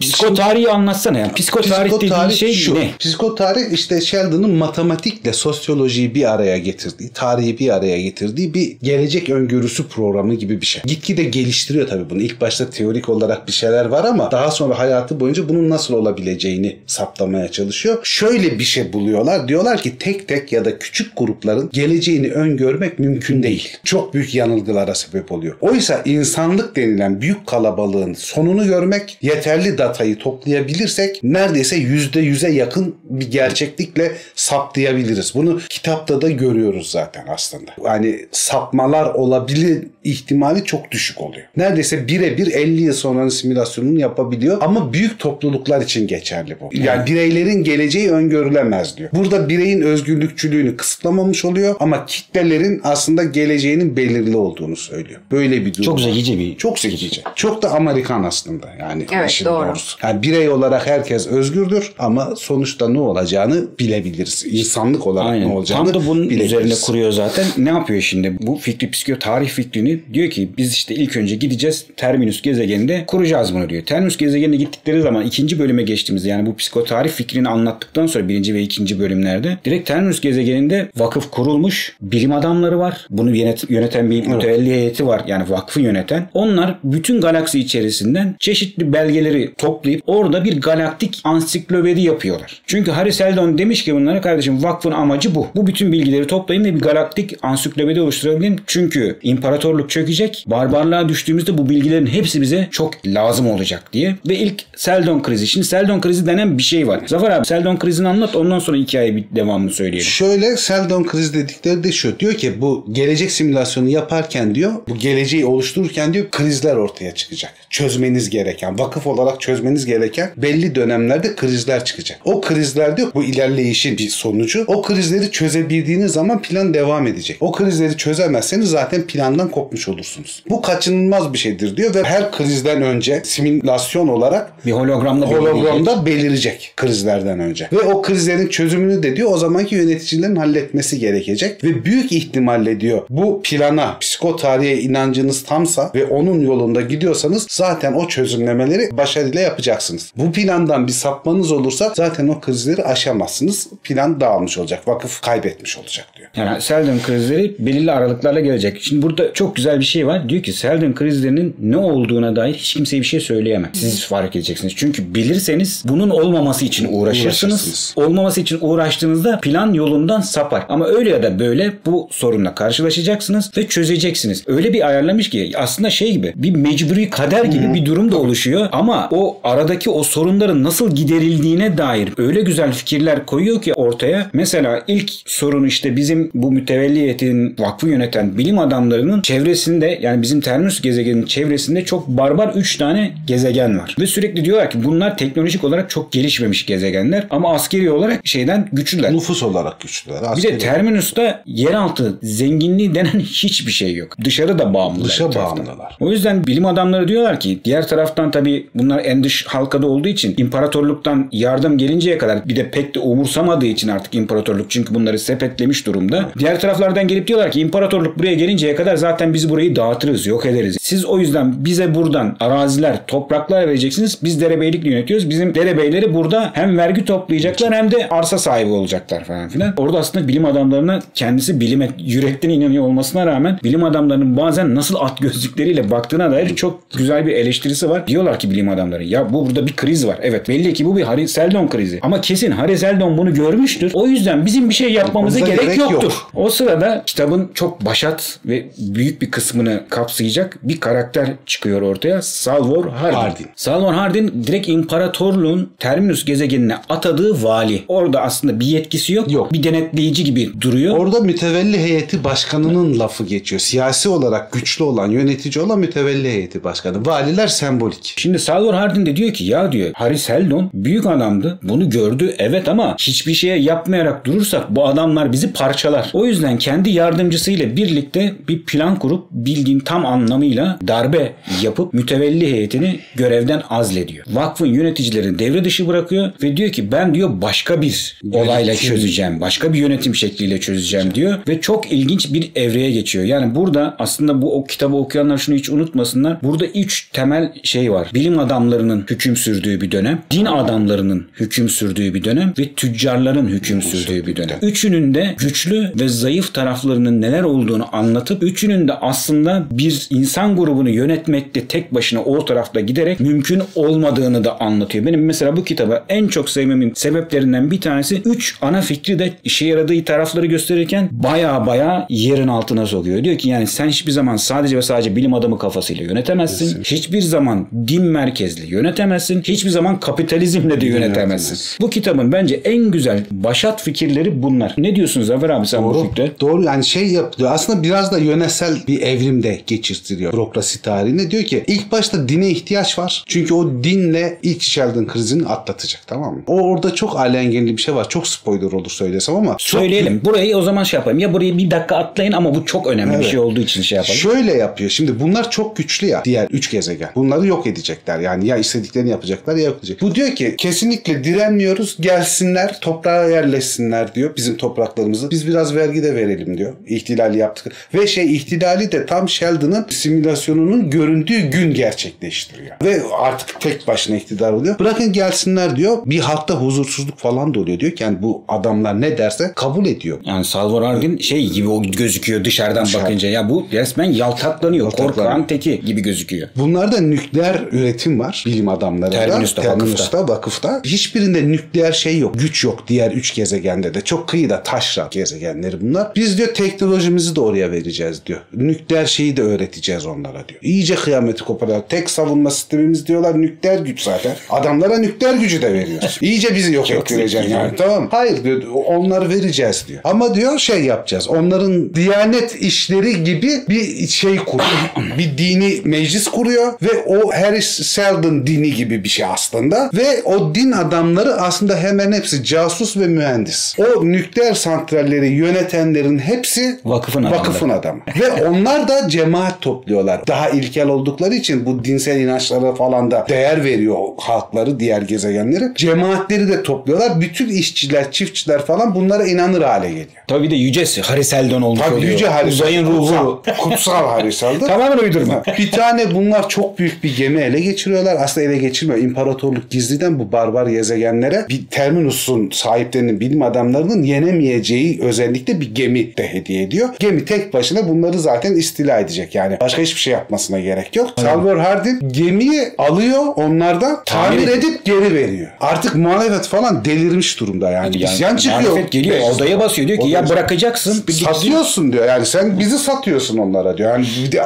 Psikotarihi anlatsana yani. Psikotarih dediğin Psikotarih şey şu. ne? Psikotarih işte Sheldon'ın matematikle sosyolojiyi bir araya getirdiği, tarihi bir araya getirdiği bir gelecek öngörüsü programı gibi bir şey. Gitgide geliştiriyor tabii bunu. İlk başta teorik olarak bir şeyler var ama daha sonra hayatı boyunca bunun nasıl olabileceğini saptamaya çalışıyor. Şöyle bir şey buluyorlar. Diyorlar ki tek tek ya da küçük grupların geleceğini öngörmek mümkün değil. Çok büyük yanılgılara sebep oluyor. Oysa insanlık denilen büyük kalabalığın sonunu görmek yeterli datayı toplayabilirsek neredeyse yüzde yüze yakın bir gerçeklikle saptayabiliriz. Bunu kitapta da görüyoruz zaten aslında. Yani sapmalar olabilir ihtimali çok düşük oluyor. Neredeyse birebir 50 yıl sonranın simülasyonunu yapabiliyor ama büyük topluluklar için geçerli bu. Yani bireylerin geleceği öngörülemez diyor. Burada bireyin özgürlükçülüğünü kısıtlamamış oluyor ama kitlelerin aslında geleceğinin belirli olduğunu söylüyor. Böyle bir durum. Çok zekice bir Çok zekice. Çok da Amerikan aslında yani. Evet, işin doğru. doğrusu. Yani birey olarak herkes özgürdür ama sonuçta ne olacağını bilebiliriz. İnsanlık olarak Aynen. ne olacağını Tam da bunun bilebiliriz. üzerine kuruyor zaten. Ne yapıyor şimdi? Bu fikri psikio tarih fikrini diyor ki biz işte ilk önce gideceğiz Terminus gezegeninde kuracağız bunu diyor. Terminus gezegenine gittikleri zaman ikinci bölüme geçtiğimizde yani bu psikotarih fikrini anlattıktan sonra birinci ve ikinci bölümlerde direkt Terminus gezegeninde vakıf kurulmuş. Bilim adamları var. Bunu yönet- yöneten bir mütevelli heyeti var. Yani vakfı yöneten. Onlar bütün galaksi içerisinden çeşitli belgeleri toplayıp orada bir galaktik ansiklopedi yapıyorlar. Çünkü Harry Seldon demiş ki bunlara kardeşim vakfın amacı bu. Bu bütün bilgileri toplayın ve bir galaktik ansiklopedi oluşturabilin. Çünkü imparatorluk çökecek. Barbarlığa düştüğümüzde bu bilgilerin hepsi bize çok lazım olacak diye. Ve ilk Seldon krizi. Şimdi Seldon krizi denen bir şey var. Zafer abi Seldon krizini anlat ondan sonra hikaye bir devamını söyleyelim. Şöyle Seldon kriz dedikleri de şu. Diyor ki bu gelecek simülasyonu yaparken diyor bu geleceği oluştururken diyor krizler ortaya çıkacak. Çözmeniz gereken, vakıf olarak çözmeniz gereken belli dönemlerde krizler çıkacak. O krizler diyor bu ilerleyişin bir sonucu. O krizleri çözebildiğiniz zaman plan devam edecek. O krizleri çözemezseniz zaten plandan kopmuş olursunuz. Bu kaçınılmaz bir şeydir diyor ve her krizden önce simülasyon olarak Bir hologramla hologramda belirecek krizlerden önce. Ve o krizlerin çözümünü de diyor o zamanki yöneticilerin halletmesi gerekecek. Ve büyük ihtimalle diyor bu plana, psikotarihe inancınız tamsa ve onun yolunda gidiyorsanız zaten o çözümlemeleri başarıyla yapacaksınız. Bu plandan bir sapmanız olursa zaten o krizleri aşamazsınız. Plan dağılmış olacak. Vakıf kaybetmiş olacak diyor. Yani Seldon krizleri belirli aralıklarla gelecek. Şimdi burada çok güzel bir şey var. Diyor ki Seldon krizlerinin ne olduğuna dair hiç kimseye bir şey söyleyemem. Siz fark edeceksiniz. Çünkü bilirseniz bunun olmaması için uğraşırsınız. Uğraşırsınız. Olmaması için uğraştığınızda plan yolundan sapar. Ama öyle ya da böyle bu sorunla karşılaşacaksınız ve çözeceksiniz. Öyle bir ayarlamış ki aslında şey şey gibi bir mecburi kader gibi bir durum da oluşuyor ama o aradaki o sorunların nasıl giderildiğine dair öyle güzel fikirler koyuyor ki ortaya. Mesela ilk sorun işte bizim bu mütevelliyetin vakfı yöneten bilim adamlarının çevresinde yani bizim Terminus gezegeninin çevresinde çok barbar 3 tane gezegen var. Ve sürekli diyorlar ki bunlar teknolojik olarak çok gelişmemiş gezegenler ama askeri olarak şeyden güçlüler. Nüfus olarak güçlüler. Bir de askeri- Terminus'ta yeraltı zenginliği denen *laughs* hiçbir şey yok. Dışarı da bağımlılar. Dışa bağımlılar. O yüzden bilim adamları diyorlar ki diğer taraftan tabii bunlar en dış halkada olduğu için imparatorluktan yardım gelinceye kadar bir de pek de umursamadığı için artık imparatorluk çünkü bunları sepetlemiş durumda. Diğer taraflardan gelip diyorlar ki imparatorluk buraya gelinceye kadar zaten biz burayı dağıtırız, yok ederiz. Siz o yüzden bize buradan araziler, topraklar vereceksiniz. Biz derebeylikle yönetiyoruz. Bizim derebeyleri burada hem vergi toplayacaklar hem de arsa sahibi olacaklar falan filan. Orada aslında bilim adamlarına kendisi bilime yürekten inanıyor olmasına rağmen bilim adamlarının bazen nasıl at gözlükleriyle baktığına dair çok güzel bir eleştirisi var. Diyorlar ki bilim adamları ya bu burada bir kriz var. Evet belli ki bu bir Harry Seldon krizi. Ama kesin Harry Seldon bunu görmüştür. O yüzden bizim bir şey yapmamıza Yapmamıza gerek, gerek yoktur. yok. O sırada kitabın çok başat ve büyük bir kısmını kapsayacak bir karakter çıkıyor ortaya. Salvor Hardin. Hardin. Salvor Hardin direkt imparatorluğun Terminus gezegenine atadığı vali. Orada aslında bir yetkisi yok. Yok. Bir denetleyici gibi duruyor. Orada mütevelli heyeti başkanının lafı geçiyor. Siyasi olarak güçlü olan, yönetici olan mütevelli heyeti başkanı. Valiler sembolik. Şimdi Salvor Hardin de diyor ki ya diyor Harry Seldon büyük adamdı. Bunu gördü evet ama hiçbir şeye yapmayarak durursak bu adamlar bizi parçalar. O yüzden kendi yardımcısıyla birlikte bir plan kurup bildiğin tam anlamıyla darbe yapıp mütevelli heyetini görevden azlediyor. Vakfın yöneticilerini devre dışı bırakıyor ve diyor ki ben diyor başka bir olayla çözeceğim. Başka bir yönetim şekliyle çözeceğim diyor ve çok ilginç bir evreye geçiyor. Yani burada aslında bu o kitabı okuyanlar şunu hiç unutmasınlar. Burada üç temel şey var. Bilim adamlarının hüküm sürdüğü bir dönem, din adamlarının hüküm sürdüğü bir dönem ve tüccarların hüküm sürdüğü bir dönem. Üçünün de güçlü ve zayıf taraflarının neler olduğunu anlatıp üçünün de aslında bir insan grubunu yönetmekte tek başına o tarafta giderek mümkün olmadığını da anlatıyor. Benim mesela bu kitabı en çok sevmemin sebeplerinden bir tanesi 3 ana fikri de işe yaradığı tarafları gösterirken baya baya yerin altına sokuyor. Diyor ki yani sen hiçbir zaman sadece ve sadece bilim adamı kafasıyla yönetemezsin. Hiçbir zaman din merkezli yönetemezsin. Hiçbir zaman kapitalizmle de yönetemezsin. Yönetemezsin. Bu kitabın bence en güzel başat fikirleri bunlar. Ne diyorsun Zafer abi sen bu Doğru. fikre? Doğru yani şey yapıyor. Aslında biraz da yönetsel bir evrimde geçirtiriyor bürokrasi tarihinde. Diyor ki ilk başta dine ihtiyaç var. Çünkü o dinle ilk Sheldon krizini atlatacak tamam mı? O orada çok alengirli bir şey var. Çok spoiler olur söylesem ama. çok- Söyleyelim. Burayı o zaman şey yapalım. Ya burayı bir dakika atlayın ama bu çok önemli bir Evet. şey olduğu için şey yapalım. Şöyle yapıyor. Şimdi bunlar çok güçlü ya. Diğer üç gezegen. Bunları yok edecekler. Yani ya istediklerini yapacaklar ya yok edecek. Bu diyor ki kesinlikle direnmiyoruz. Gelsinler toprağa yerleşsinler diyor. Bizim topraklarımızı. Biz biraz vergi de verelim diyor. İhtilali yaptık. Ve şey ihtilali de tam Sheldon'ın simülasyonunun göründüğü gün gerçekleştiriyor. Ve artık tek başına iktidar oluyor. Bırakın gelsinler diyor. Bir halkta huzursuzluk falan da oluyor diyor ki yani bu adamlar ne derse kabul ediyor. Yani Salvor Hardin şey gibi o gözüküyor dışarıdan Dışarı. bakınca. Ya bu resmen yaltaklanıyor. Yaltaklanıyor. Korkağın teki gibi gözüküyor. Bunlarda nükleer üretim var bilim adamları Terminus'ta, Terminus'ta, vakıfta. Hiçbirinde nükleer şey yok, güç yok diğer üç gezegende de. Çok kıyıda taşra gezegenleri bunlar. Biz diyor teknolojimizi de oraya vereceğiz diyor. Nükleer şeyi de öğreteceğiz onlara diyor. İyice kıyameti koparıyor. Tek savunma sistemimiz diyorlar nükleer güç zaten. Adamlara nükleer gücü de veriyoruz. *laughs* İyice bizi yok ettireceksin yani. Tamam. Hayır diyor onları vereceğiz diyor. Ama diyor şey yapacağız. Onların diyanet işleri gibi bir şey kuruyor. *laughs* bir dini meclis kuruyor ve o Harry Seldon dini gibi bir şey aslında. Ve o din adamları aslında hemen hepsi casus ve mühendis. O nükleer santralleri yönetenlerin hepsi Vakıfın vakıfın adamı. ve onlar da cemaat topluyorlar. Daha ilkel oldukları için bu dinsel inançlara falan da değer veriyor halkları, diğer gezegenleri. Cemaatleri de topluyorlar. Bütün işçiler, çiftçiler falan bunlara inanır hale geliyor. Tabii de yücesi Harry Seldon olmuş Tabii oluyor. Yüce Harry Uzayın ruhu. Kutsal, kutsal Harry Seldon. *laughs* Tamamen uydurma. *laughs* Bir tane bunlar çok büyük bir gemi ele geçiriyorlar. Aslında ele geçirmiyor. İmparatorluk gizliden bu barbar gezegenlere bir Terminus'un sahiplerinin bilim adamlarının yenemeyeceği özellikle bir gemi de hediye ediyor. Gemi tek başına bunları zaten istila edecek. Yani başka hiçbir şey yapmasına gerek yok. Salvor Hardin gemiyi alıyor onlardan tamir Tamir edip geri veriyor. Artık muhalefet falan delirmiş durumda yani. Yani İsyan çıkıyor. muhalefet geliyor Mecliste. odaya basıyor diyor ki ya Odaya- bırakacaksın. Bir git- Satıyorsun diyor yani sen bizi satıyorsun onlara diyor. Yani de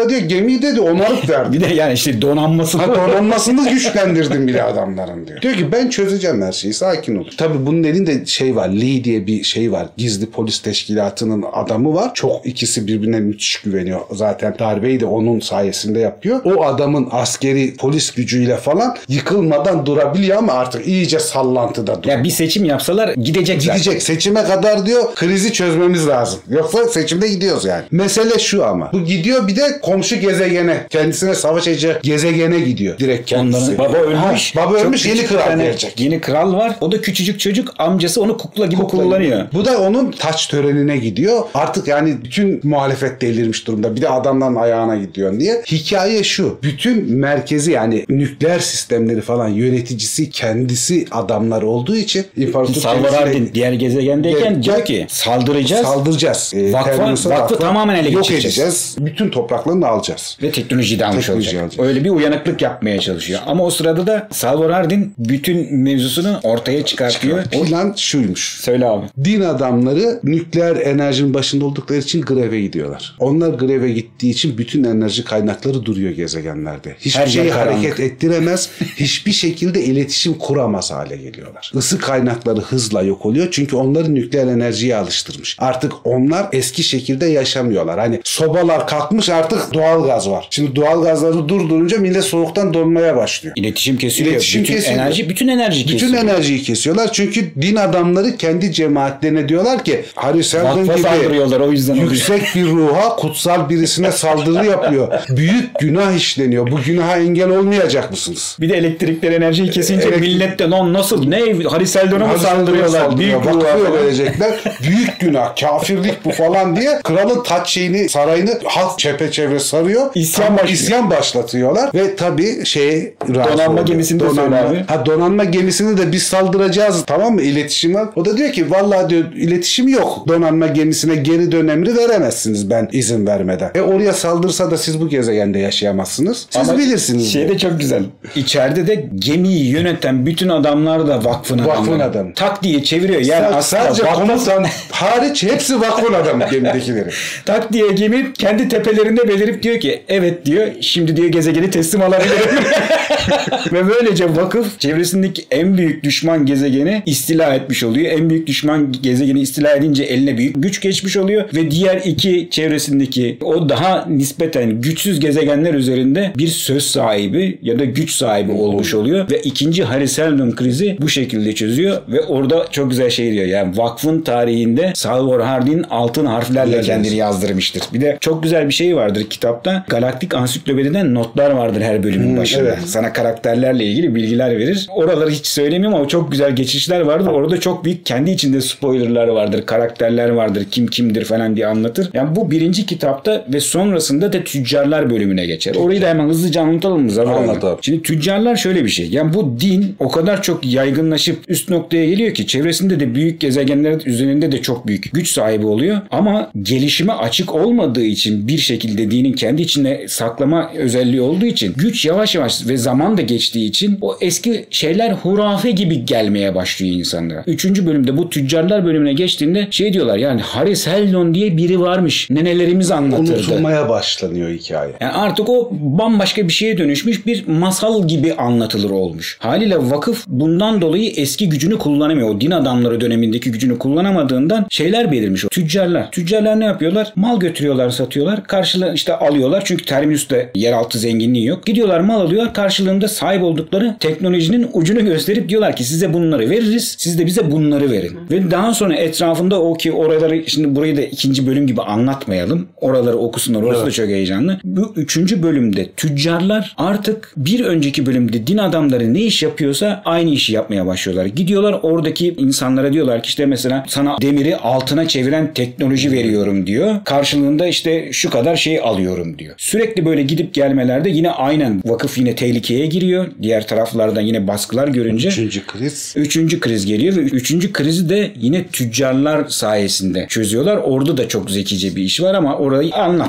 adamlara diyor gemiyi dedi onarıp verdi. *laughs* Bir de yani işte donanması Ha, donanmasını güçlendirdim bile adamların diyor. Diyor ki ben çözeceğim her şeyi sakin ol. Tabii bunun elinde şey var Lee diye bir şey var. Gizli polis teşkilatının adamı var. Çok ikisi birbirine müthiş güveniyor. Zaten darbeyi de onun sayesinde yapıyor. O adamın askeri polis gücüyle falan yıkılmadan durabiliyor ama artık iyice sallantıda duruyor. Ya bir seçim yapsalar gidecek zaten. Gidecek seçime kadar diyor krizi çözmemiz lazım. Yoksa seçimde gidiyoruz yani. Mesele şu ama. Bu gidiyor bir de komşu gezegene kendisine savaş edecek gezegene gidiyor. Direkt kendisi. Onların baba ölmüş. Ha, baba Çok ölmüş yeni küçük bir kral tane gelecek. Yeni kral var. O da küçücük çocuk. Amcası onu kukla gibi kullanıyor. Bu da onun taç törenine gidiyor. Artık yani bütün muhalefet delirmiş durumda. Bir de adamların ayağına gidiyor diye. Hikaye şu. Bütün merkezi yani nükleer sistemleri falan yöneticisi kendisi adamlar olduğu için imparator Salvar kendisiyle- Hardin diğer gezegendeyken Ge- diyor ki saldıracağız Saldıracağız. Ee, Terminus'a vakfı vakfa tamamen ele yok geçireceğiz. edeceğiz. Bütün topraklarını alacağız. ve teknolojiyi de almış Teknoloji olacak. alacak. Öyle bir uyanıklık yapmaya çalışıyor. Ama o sırada da Salvar Hardin bütün mevzusunu ortaya çıkartıyor. O... Plan şuymuş. Söyle abi. Din adamları nükleer enerjinin başında oldukları için greve gidiyorlar. Onlar greve gittiği için bütün enerji kaynakları duruyor gezegenlerde. Hiçbir Her şeyi karanlık. hareket ettiremez. hiçbir şekilde iletişim kuramaz hale geliyorlar. Isı kaynakları hızla yok oluyor. Çünkü onları nükleer enerjiye alıştırmış. Artık onlar eski şekilde yaşamıyorlar. Hani sobalar kalkmış artık doğal gaz var. Şimdi doğal gazları durdurunca millet soğuktan donmaya başlıyor. İletişim kesiliyor. İletişim bütün kesiliyor. enerji bütün enerji Bütün kesiliyor. enerjiyi kesiyorlar. Çünkü din adamları kendi cemaatlerine diyorlar ki Harry Seldon gibi saldırıyorlar o yüzden oluyor. yüksek bir ruha kutsal birisine saldırı yapıyor. *laughs* Büyük günah işleniyor. Bu günaha engel olmayacak mısınız? Bir de elektrikler enerjiyi kesince Elektrik- millet de lan nasıl ne Hariseldon'a mı Harry saldırıyorlar? Seldon'a Büyük saldırıyor, ruha vakfı falan. verecekler. *laughs* Büyük günah, kafirlik bu falan diye kralın taç şeyini, sarayını halk çepeçevre sarıyor. İsyan Ama başlıyor. isyan başlatıyorlar ve tabii şey Donanma gemisini de söyle abi. Ha donanma gemisini de biz saldıracağız tamam mı? İletişim var. O da diyor ki vallahi diyor iletişim yok. Donanma gemisine geri dön emri veremezsiniz ben izin vermeden. E oraya saldırsa da siz bu gezegende yaşayamazsınız. Siz Ama bilirsiniz. Şey de çok güzel. İçeride de gemiyi yöneten bütün adamlar da vakfın adamları. Vakfın adamı. Tak diye çeviriyor. Yani Sa- aslında sadece vakfın- komutan *laughs* hariç hepsi vakfın adamı gemidekileri. tak diye gemi kendi tepelerinde belirip diyor ki evet diyor şimdi diyor gezegeni teslim alabilirim. *laughs* Ve böylece vakıf çevresindeki en büyük düşman gezegeni istila etmiş oluyor. En büyük düşman gezegeni istila edince eline büyük güç geçmiş oluyor ve diğer iki çevresindeki o daha nispeten güçsüz gezegenler üzerinde bir söz sahibi ya da güç sahibi olmuş oluyor ve ikinci Hariseldon krizi bu şekilde çözüyor ve orada çok güzel şey diyor. Yani vakfın tarihinde Salvor Hardin altın harflerle kendini yazdırmıştır. Bir de çok güzel bir şey vardır kitapta. Galaktik Ansiklopediden notlar vardır her bölümün başında. evet. Sana karakterlerle ilgili bilgiler verir. Oraları hiç söylemiyorum ama çok güzel geçişler vardır. Orada çok büyük kendi içinde spoilerlar vardır. Karakterler vardır. Kim kimdir falan diye anlatır. Yani bu birinci kitapta ve sonrasında da tüccarlar bölümüne geçer. Orayı da hemen hızlıca anlatalım mı abi? Anlat abi. Şimdi tüccarlar şöyle bir şey. Yani bu din o kadar çok yaygınlaşıp üst noktaya geliyor ki çevresinde de büyük gezegenler üzerinde de çok büyük güç sahibi oluyor. Ama gelişime açık olmadığı için bir şekilde dinin kendi içinde saklama özelliği olduğu için güç yavaş yavaş ve zaman da geçtiği için o eski şeyler hurafe gibi gelmeye başlıyor insanlara. Üçüncü bölümde bu tüccarlar bölümüne geçtiğinde şey diyorlar yani Haris Heldon diye biri varmış. Nenelerimiz anlatırdı. Unutulmaya başlanıyor hikaye. Yani artık o bambaşka bir şeye dönüşmüş bir masal gibi anlatılır olmuş. Haliyle vakıf bundan dolayı eski gücünü kullanamıyor. O din adamları dönemindeki gücünü kullanamadığından şeyler belirmiş. O tüccarlar. Tüccarlar ne yapıyorlar? Mal götürüyorlar satıyorlar. Karşılığı işte alıyorlar. Çünkü Terminus'ta yeraltı zenginliği yok. Gidiyorlar mal alıyorlar. Karşılığında sahip oldukları teknolojinin ucunu gösterip diyorlar ki size bunları veririz. Siz de bize bunları verin. Ve daha sonra etrafında o ki oraları şimdi burayı da ikinci bölüm gibi anlatmayalım. Oraları okusunlar. Orası da çok heyecanlı. Bu üçüncü bölümde tüccarlar artık bir önceki bölümde din adamları ne iş yapıyorsa aynı işi yapmaya başlıyorlar. Gidiyorlar oradaki insanlara diyorlar ki işte mesela sana demiri altına çeviren teknoloji veriyorum diyor. Karşılığında işte şu kadar şey alıyorum diyor. Sürekli böyle gidip gelmelerde yine aynen vakıf yine tehlikeye giriyor. Diğer taraflardan yine baskılar görünce. Üçüncü kriz. Üçüncü kriz geliyor ve üçüncü krizi de yine tüccarlar sayesinde çözüyorlar. Orada da çok zekice bir iş var ama orayı artık.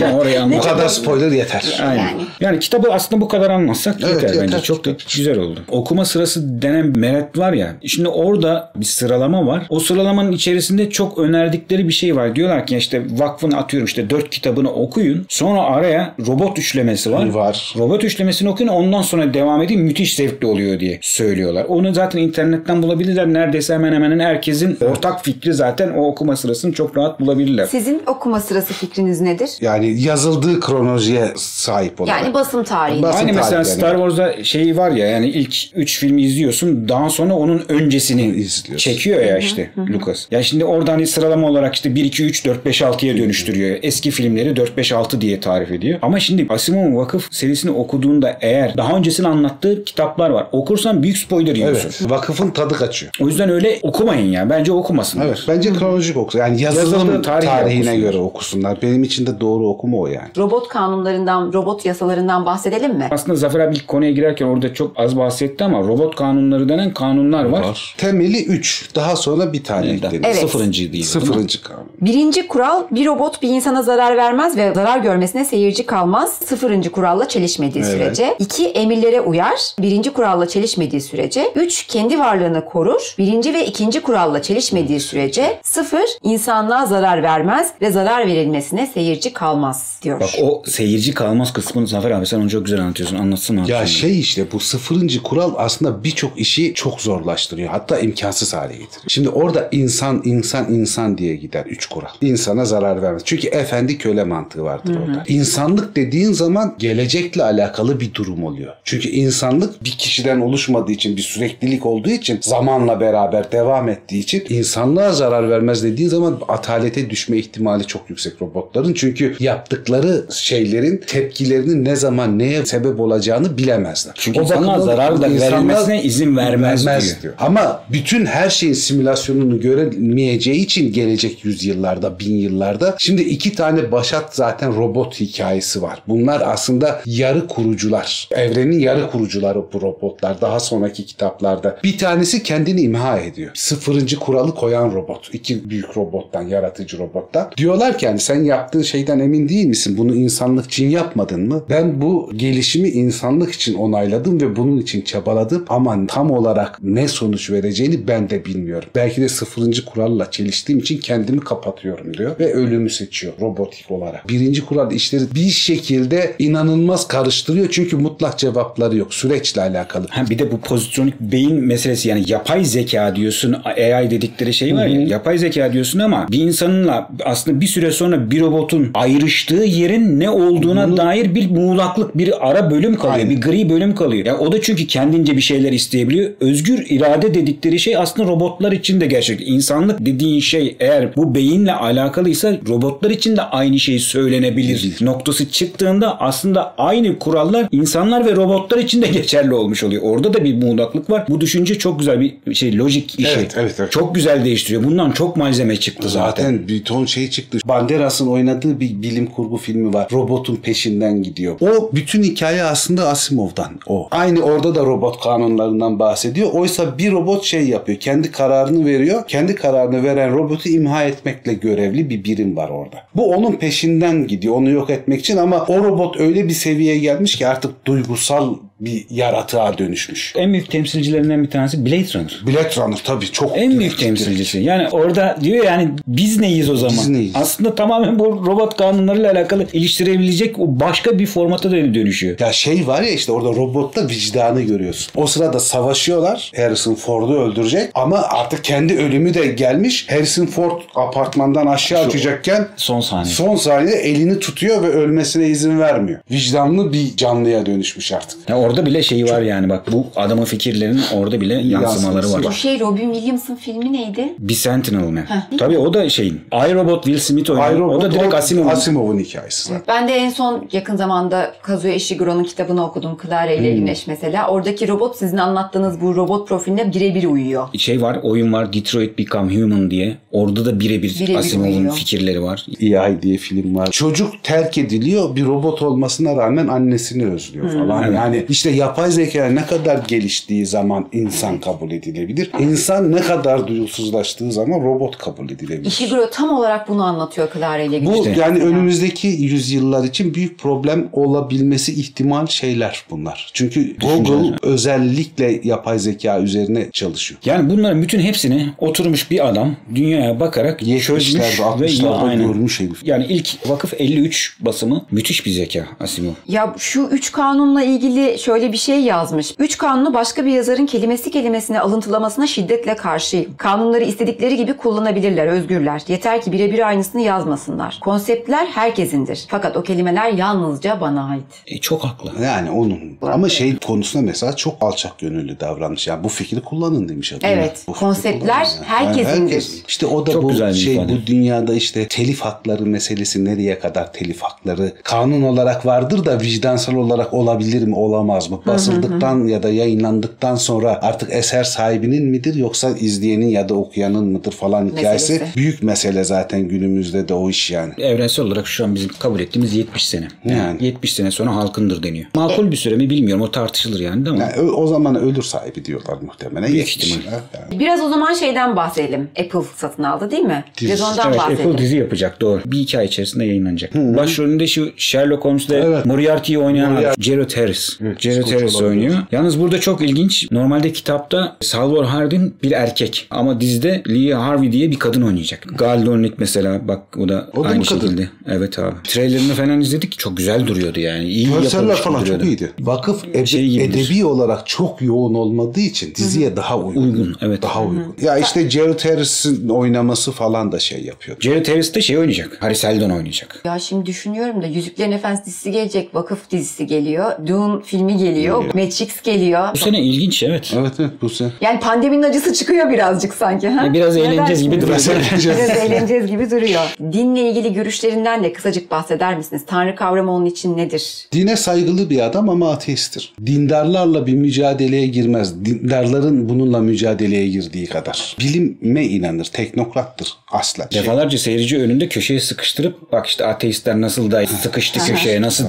Yani orayı Bu anlat. kadar spoiler yeter. Aynen. Yani. Yani. kitabı aslında bu kadar anlatsak Evet, yeter, yeter. bence. Çok da güzel oldu. Okuma sırası denen meret var ya. Şimdi orada bir sıralama var. O sıralamanın içerisinde çok önerdikleri bir şey var. Diyorlar ki işte vakfın atıyorum işte dört kitabını oku okuyun. Sonra araya robot üçlemesi var. Var. Robot üçlemesini okuyun ondan sonra devam edin müthiş zevkli oluyor diye söylüyorlar. Onu zaten internetten bulabilirler. Neredeyse hemen hemen herkesin ortak fikri zaten o okuma sırasını çok rahat bulabilirler. Sizin okuma sırası fikriniz nedir? Yani yazıldığı kronolojiye sahip olarak. Yani basım tarihi. Basım Hani mesela tarihleri. Star Wars'da şey var ya yani ilk 3 filmi izliyorsun daha sonra onun öncesini İzliyorsun. çekiyor ya işte Lucas. Ya şimdi orada hani sıralama olarak işte 1 2 3 4 5 6'ya dönüştürüyor. Eski filmleri 4 5 6 diye tarif ediyor. Ama şimdi Asimov'un Vakıf serisini okuduğunda eğer daha öncesini anlattığı kitaplar var. Okursan büyük spoiler yiyorsun. Evet. Vakıfın tadı kaçıyor. O yüzden öyle okumayın ya. Bence okumasın. Evet. Bence kronolojik okusun. Yani yazılım tarihine okusunlar. göre okusunlar. Benim için de doğru okuma o yani. Robot kanunlarından, robot yasalarından bahsedelim mi? Aslında Zafer abi ilk konuya girerken orada çok az bahsetti ama robot kanunları denen kanunlar var. Temeli 3. Daha sonra bir tane ekleniyor. Evet. Sıfırıncı değil. değil mi? Sıfırıncı kanun. Birinci kural bir robot bir insana zarar vermez ve zarar görmesine seyirci kalmaz. Sıfırıncı kuralla çelişmediği Evet. sürece. İki emirlere uyar. Birinci kuralla çelişmediği sürece. Üç kendi varlığını korur. Birinci ve ikinci kuralla çelişmediği sürece. Sıfır insanlığa zarar vermez ve zarar verilmesine seyirci kalmaz diyor. Bak o seyirci kalmaz kısmını Zafer abi sen onu çok güzel anlatıyorsun. Anlatsana abi. Ya şey işte bu sıfırıncı kural aslında birçok işi çok zorlaştırıyor. Hatta imkansız hale getiriyor. Şimdi orada insan insan insan diye gider üç kural. İnsana zarar vermez. Çünkü efendi köle mantığı vardır orada. İnsanlık dediğin zaman gelecekle alakalı bir durum oluyor. Çünkü insanlık bir kişiden oluşmadığı için bir süreklilik olduğu için zamanla beraber devam ettiği için insanlığa zarar vermez dediğin zaman atalete düşme ihtimali çok yüksek robotların. Çünkü yaptıkları şeylerin tepkilerinin ne zaman neye sebep olacağını bilemezler. Çünkü O bakımdan zarar da insanlar verilmesine izin vermez diyor. Ama bütün her şeyin simülasyonunu göremeyeceği için gelecek yüzyıllarda, bin yıllarda şimdi iki tane başat zaten robot hikayesi var. Bunlar aslında yarı kurucular. Evrenin yarı kurucuları bu robotlar. Daha sonraki kitaplarda. Bir tanesi kendini imha ediyor. Sıfırıncı kuralı koyan robot. İki büyük robottan, yaratıcı robottan. Diyorlar ki hani sen yaptığın şeyden emin değil misin? Bunu insanlık için yapmadın mı? Ben bu gelişimi insanlık için onayladım ve bunun için çabaladım ama tam olarak ne sonuç vereceğini ben de bilmiyorum. Belki de sıfırıncı kuralla çeliştiğim için kendimi kapatıyorum diyor ve ölümü seçiyor robotik olarak. Birinci kural işleri bir şekilde inanılmaz karıştırıyor çünkü mutlak cevapları yok. Süreçle alakalı. Ha bir de bu pozitronik beyin meselesi yani yapay zeka diyorsun AI dedikleri şey var ya yapay zeka diyorsun ama bir insanınla aslında bir süre sonra bir robotun ayrıştığı yerin ne olduğuna dair bir muğlaklık bir ara bölüm kalıyor Aynen. bir gri bölüm kalıyor. Ya o da çünkü kendince bir şeyler isteyebiliyor. Özgür irade dedikleri şey aslında robotlar için de gerçek. İnsanlık dediğin şey eğer bu beyinle alakalıysa robotlar için de aynı şey söylenebilir noktası çıktığında aslında aynı kurallar insanlar ve robotlar için de *laughs* geçerli olmuş oluyor. Orada da bir muğlaklık var. Bu düşünce çok güzel bir şey lojik işi. Evet, evet, evet. Çok güzel değiştiriyor. Bundan çok malzeme çıktı zaten. Zaten bir ton şey çıktı. Banderas'ın oynadığı bir bilim kurgu filmi var. Robotun peşinden gidiyor. O bütün hikaye aslında Asimov'dan o. Aynı orada da robot kanunlarından bahsediyor. Oysa bir robot şey yapıyor. Kendi kararını veriyor. Kendi kararını veren robotu imha etmekle görevli bir birim var orada. Bu onun peşinden gidiyor. Onu yok etmek için ama o robot öyle bir seviyeye gelmiş ki artık duygusal bir yaratığa dönüşmüş. En büyük temsilcilerinden bir tanesi Blade Runner. Blade Runner tabii çok En büyük temsilcisi. Yani orada diyor yani biz neyiz o zaman? Biz neyiz? Aslında tamamen bu robot kanunlarıyla alakalı iliştirebilecek başka bir formata da dönüşüyor. Ya şey var ya işte orada robotta vicdanı görüyorsun. O sırada savaşıyorlar. Harrison Ford'u öldürecek ama artık kendi ölümü de gelmiş. Harrison Ford apartmandan aşağı atacakken Son saniye. son saniyede elini tutuyor ve ölmesine izin vermiyor. Vicdanlı bir canlıya dönüşmüş artık. Ya orada bile şey var yani bak bu adamın fikirlerinin orada bile yansımaları var. Bu şey Robin Williams'ın filmi neydi? Bir Sentinel Man. Tabii o da şeyin. iRobot Will Smith oynuyor. iRobot, o da direkt Asimov'un. Asimov'un hikayesi zaten. Ben de en son yakın zamanda Kazuo Ishiguro'nun kitabını okudum. Clara ile Güneş mesela. Oradaki robot sizin anlattığınız bu robot profiline birebir uyuyor. şey var oyun var Detroit Become Human diye. Orada da birebir Birebir Asimov'un fikirleri var. EI diye film var. Çocuk terk ediliyor. Bir robot olmasına rağmen annesini özlüyor falan. Yani işte İşte yapay zeka ne kadar geliştiği zaman insan kabul edilebilir. İnsan ne kadar duygusuzlaştığı zaman robot kabul edilebilir. Ishiguro tam olarak bunu anlatıyor Clara ile Bu Gülüşte. yani önümüzdeki yüzyıllar için büyük problem olabilmesi ihtimal şeyler bunlar. Çünkü Google özellikle yapay zeka üzerine çalışıyor. Yani bunların bütün hepsini oturmuş bir adam dünyaya bakarak çözmüş 70'lerde ve 60'larda aynen. görmüş herif. Yani ilk vakıf 53 basımı müthiş bir zeka Asimov. Ya şu üç kanunla ilgili şöyle bir şey yazmış. Üç kanunu başka bir yazarın kelimesi kelimesine alıntılamasına şiddetle karşıyım. Kanunları istedikleri gibi kullanabilirler, özgürler. Yeter ki birebir aynısını yazmasınlar. Konseptler herkesindir. Fakat o kelimeler yalnızca bana ait. E, çok haklı. Yani onun ama şey konusunda mesela çok alçak gönüllü davranmış. Yani bu fikri kullanın demiş adam. Evet, Bu konseptler kullanın yani. herkesindir. herkes. İşte o da Çok bu şey ifade. bu dünyada işte telif hakları meselesi nereye kadar telif hakları kanun olarak vardır da vicdansal olarak olabilir mi olamaz mı? Basıldıktan ya da yayınlandıktan sonra artık eser sahibinin midir yoksa izleyenin ya da okuyanın mıdır falan hikayesi Meselesi. büyük mesele zaten günümüzde de o iş yani. Evrensel olarak şu an bizim kabul ettiğimiz 70 sene. Yani, Yani. 70 sene sonra halkındır deniyor. Makul bir süre mi bilmiyorum. O tartışılır yani değil mi? Yani ö- o zaman ölür sahibi diyorlar muhtemelen. Büyük 70 ihtimal. ya. Yani. Biraz o zaman şeyden bahsedelim. Apple satın aldı değil mi? Biraz ondan Evet bahsedelim. Apple dizi yapacak doğru. Bir iki ay içerisinde yayınlanacak. Başrolünde şu Sherlock Holmes'da Evet. Moriarty'yi oynayan Moriarty. Jared Harris. Jared Harris oynuyor. Yalnız burada çok ilginç. Normalde kitapta Salvor Hardin bir erkek. Ama dizide Lee Harvey diye bir kadın oynayacak. Gal Dornick mesela bak o da O da aynı mı kadın? şekilde. Evet abi. Trailerini falan izledik. Çok güzel duruyordu yani. İyi Görseller yapılmış falan duruyordu. çok iyiydi. Vakıf ede- Şey edebi olarak çok yoğun olmadığı için diziye daha uygun. Uygun, evet. Daha uygun. Ya işte Jared Harris'in oynaması falan da şey yapıyor. Jared Harris de şey oynayacak. Harry Seldon oynayacak. Ya şimdi düşünüyorum da Yüzüklerin Efendisi dizisi gelecek, Vakıf dizisi geliyor, Dune filmi geliyor, Matrix geliyor. Bu sene ilginç evet. Evet evet bu sene. Yani pandeminin acısı çıkıyor birazcık sanki. Ha? E, biraz Ne eğleneceğiz gibi duruyor. Biraz eğleneceğiz gibi duruyor. Dinle ilgili görüşlerinden de kısacık bahseder misiniz? Tanrı kavramı onun için nedir? Dine saygılı bir adam ama ateisttir. Dindarlarla bir mücadeleye girmez. Dindarların bununla mücadeleye girdiği kadar. Bilime inanır. Teknokrattır asla. Şey, Defalarca seyirci önünde köşeye sıkıştırıp bak işte ateistler nasıl da sıkıştı köşeye nasıl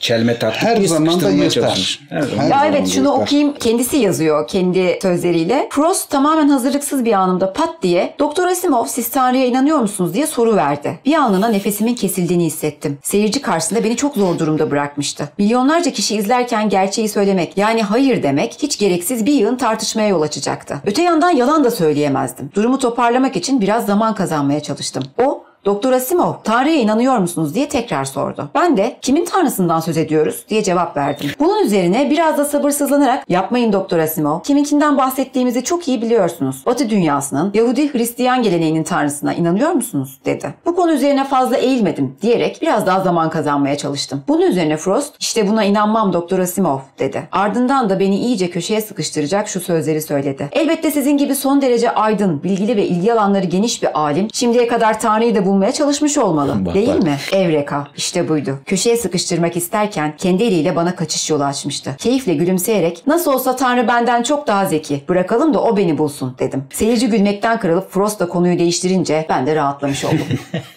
çelme taktık Her zaman da yırtar. Her Ya evet şunu yırtar. okuyayım. Kendisi yazıyor kendi sözleriyle. Proust tamamen hazırlıksız bir anımda pat diye Doktor Asimov siz Tanrı'ya inanıyor musunuz diye soru verdi. Bir anlığına nefesimin kesildiğini hissettim. Seyirci karşısında beni çok zor durumda bırakmıştı. Milyonlarca kişi izlerken gerçeği söylemek yani hayır demek hiç gereksiz bir yığın tartışmaya yol açacaktı. Öte yandan yalan da söyleyemezdim. Durumu toparlamak için biraz zaman kazanmaya çalıştım. O Doktor Asimov, Tanrı'ya inanıyor musunuz diye tekrar sordu. Ben de kimin Tanrısından söz ediyoruz diye cevap verdim. Bunun üzerine biraz da sabırsızlanarak yapmayın Doktor Asimov, kiminkinden bahsettiğimizi çok iyi biliyorsunuz. Batı dünyasının Yahudi Hristiyan geleneğinin Tanrısına inanıyor musunuz dedi. Bu konu üzerine fazla eğilmedim diyerek biraz daha zaman kazanmaya çalıştım. Bunun üzerine Frost işte buna inanmam Doktor Asimov dedi. Ardından da beni iyice köşeye sıkıştıracak şu sözleri söyledi. Elbette sizin gibi son derece aydın, bilgili ve ilgi alanları geniş bir alim şimdiye kadar Tanrı'yı da bulmaya çalışmış olmalı. Bak, değil bak. mi? Evreka. İşte buydu. Köşeye sıkıştırmak isterken kendi eliyle bana kaçış yolu açmıştı. Keyifle gülümseyerek nasıl olsa Tanrı benden çok daha zeki. Bırakalım da o beni bulsun dedim. Seyirci gülmekten kırılıp Frost da konuyu değiştirince ben de rahatlamış oldum.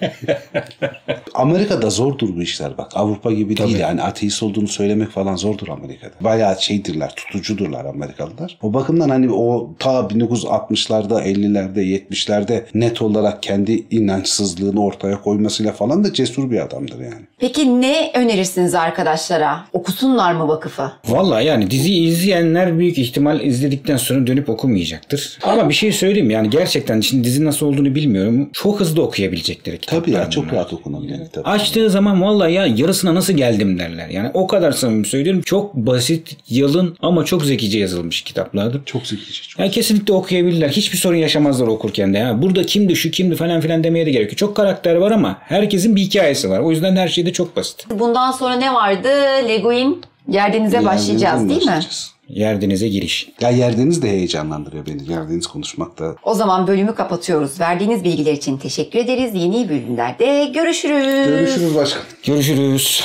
*laughs* Amerika'da zordur bu işler bak. Avrupa gibi değil yani ateist olduğunu söylemek falan zordur Amerika'da. Bayağı şeydirler, tutucudurlar Amerikalılar. O bakımdan hani o ta 1960'larda, 50'lerde, 70'lerde net olarak kendi inançsızlığını ortaya koymasıyla falan da cesur bir adamdır yani. Peki ne önerirsiniz arkadaşlara? Okusunlar mı vakıfı? Vallahi yani diziyi izleyenler büyük ihtimal izledikten sonra dönüp okumayacaktır. Ama bir şey söyleyeyim yani gerçekten şimdi dizi nasıl olduğunu bilmiyorum. Çok hızlı okuyabilecekleri kitaplar Tabii ya çok bunlar. rahat okunabilen kitap. Açtığı zaman vallahi ya yarısına nasıl geldim derler. Yani o kadar samimi söylüyorum. Çok basit, yalın ama çok zekice yazılmış kitaplardır. Çok zekice. Çok. Yani kesinlikle okuyabilirler. Hiçbir sorun yaşamazlar okurken de. Ya. Burada kimdi şu kimdi falan filan demeye de gerek yok. Çok karakter var ama herkesin bir hikayesi var. O yüzden her şey de çok basit. Bundan sonra ne vardı? Leguin Yerdenize başlayacağız değil mi? Yerdenize giriş. Ya Yerdeniz de heyecanlandırıyor beni. Yerdeniz konuşmak da. O zaman bölümü kapatıyoruz. Verdiğiniz bilgiler için teşekkür ederiz. Yeni bölümlerde görüşürüz. Görüşürüz başkan. Görüşürüz.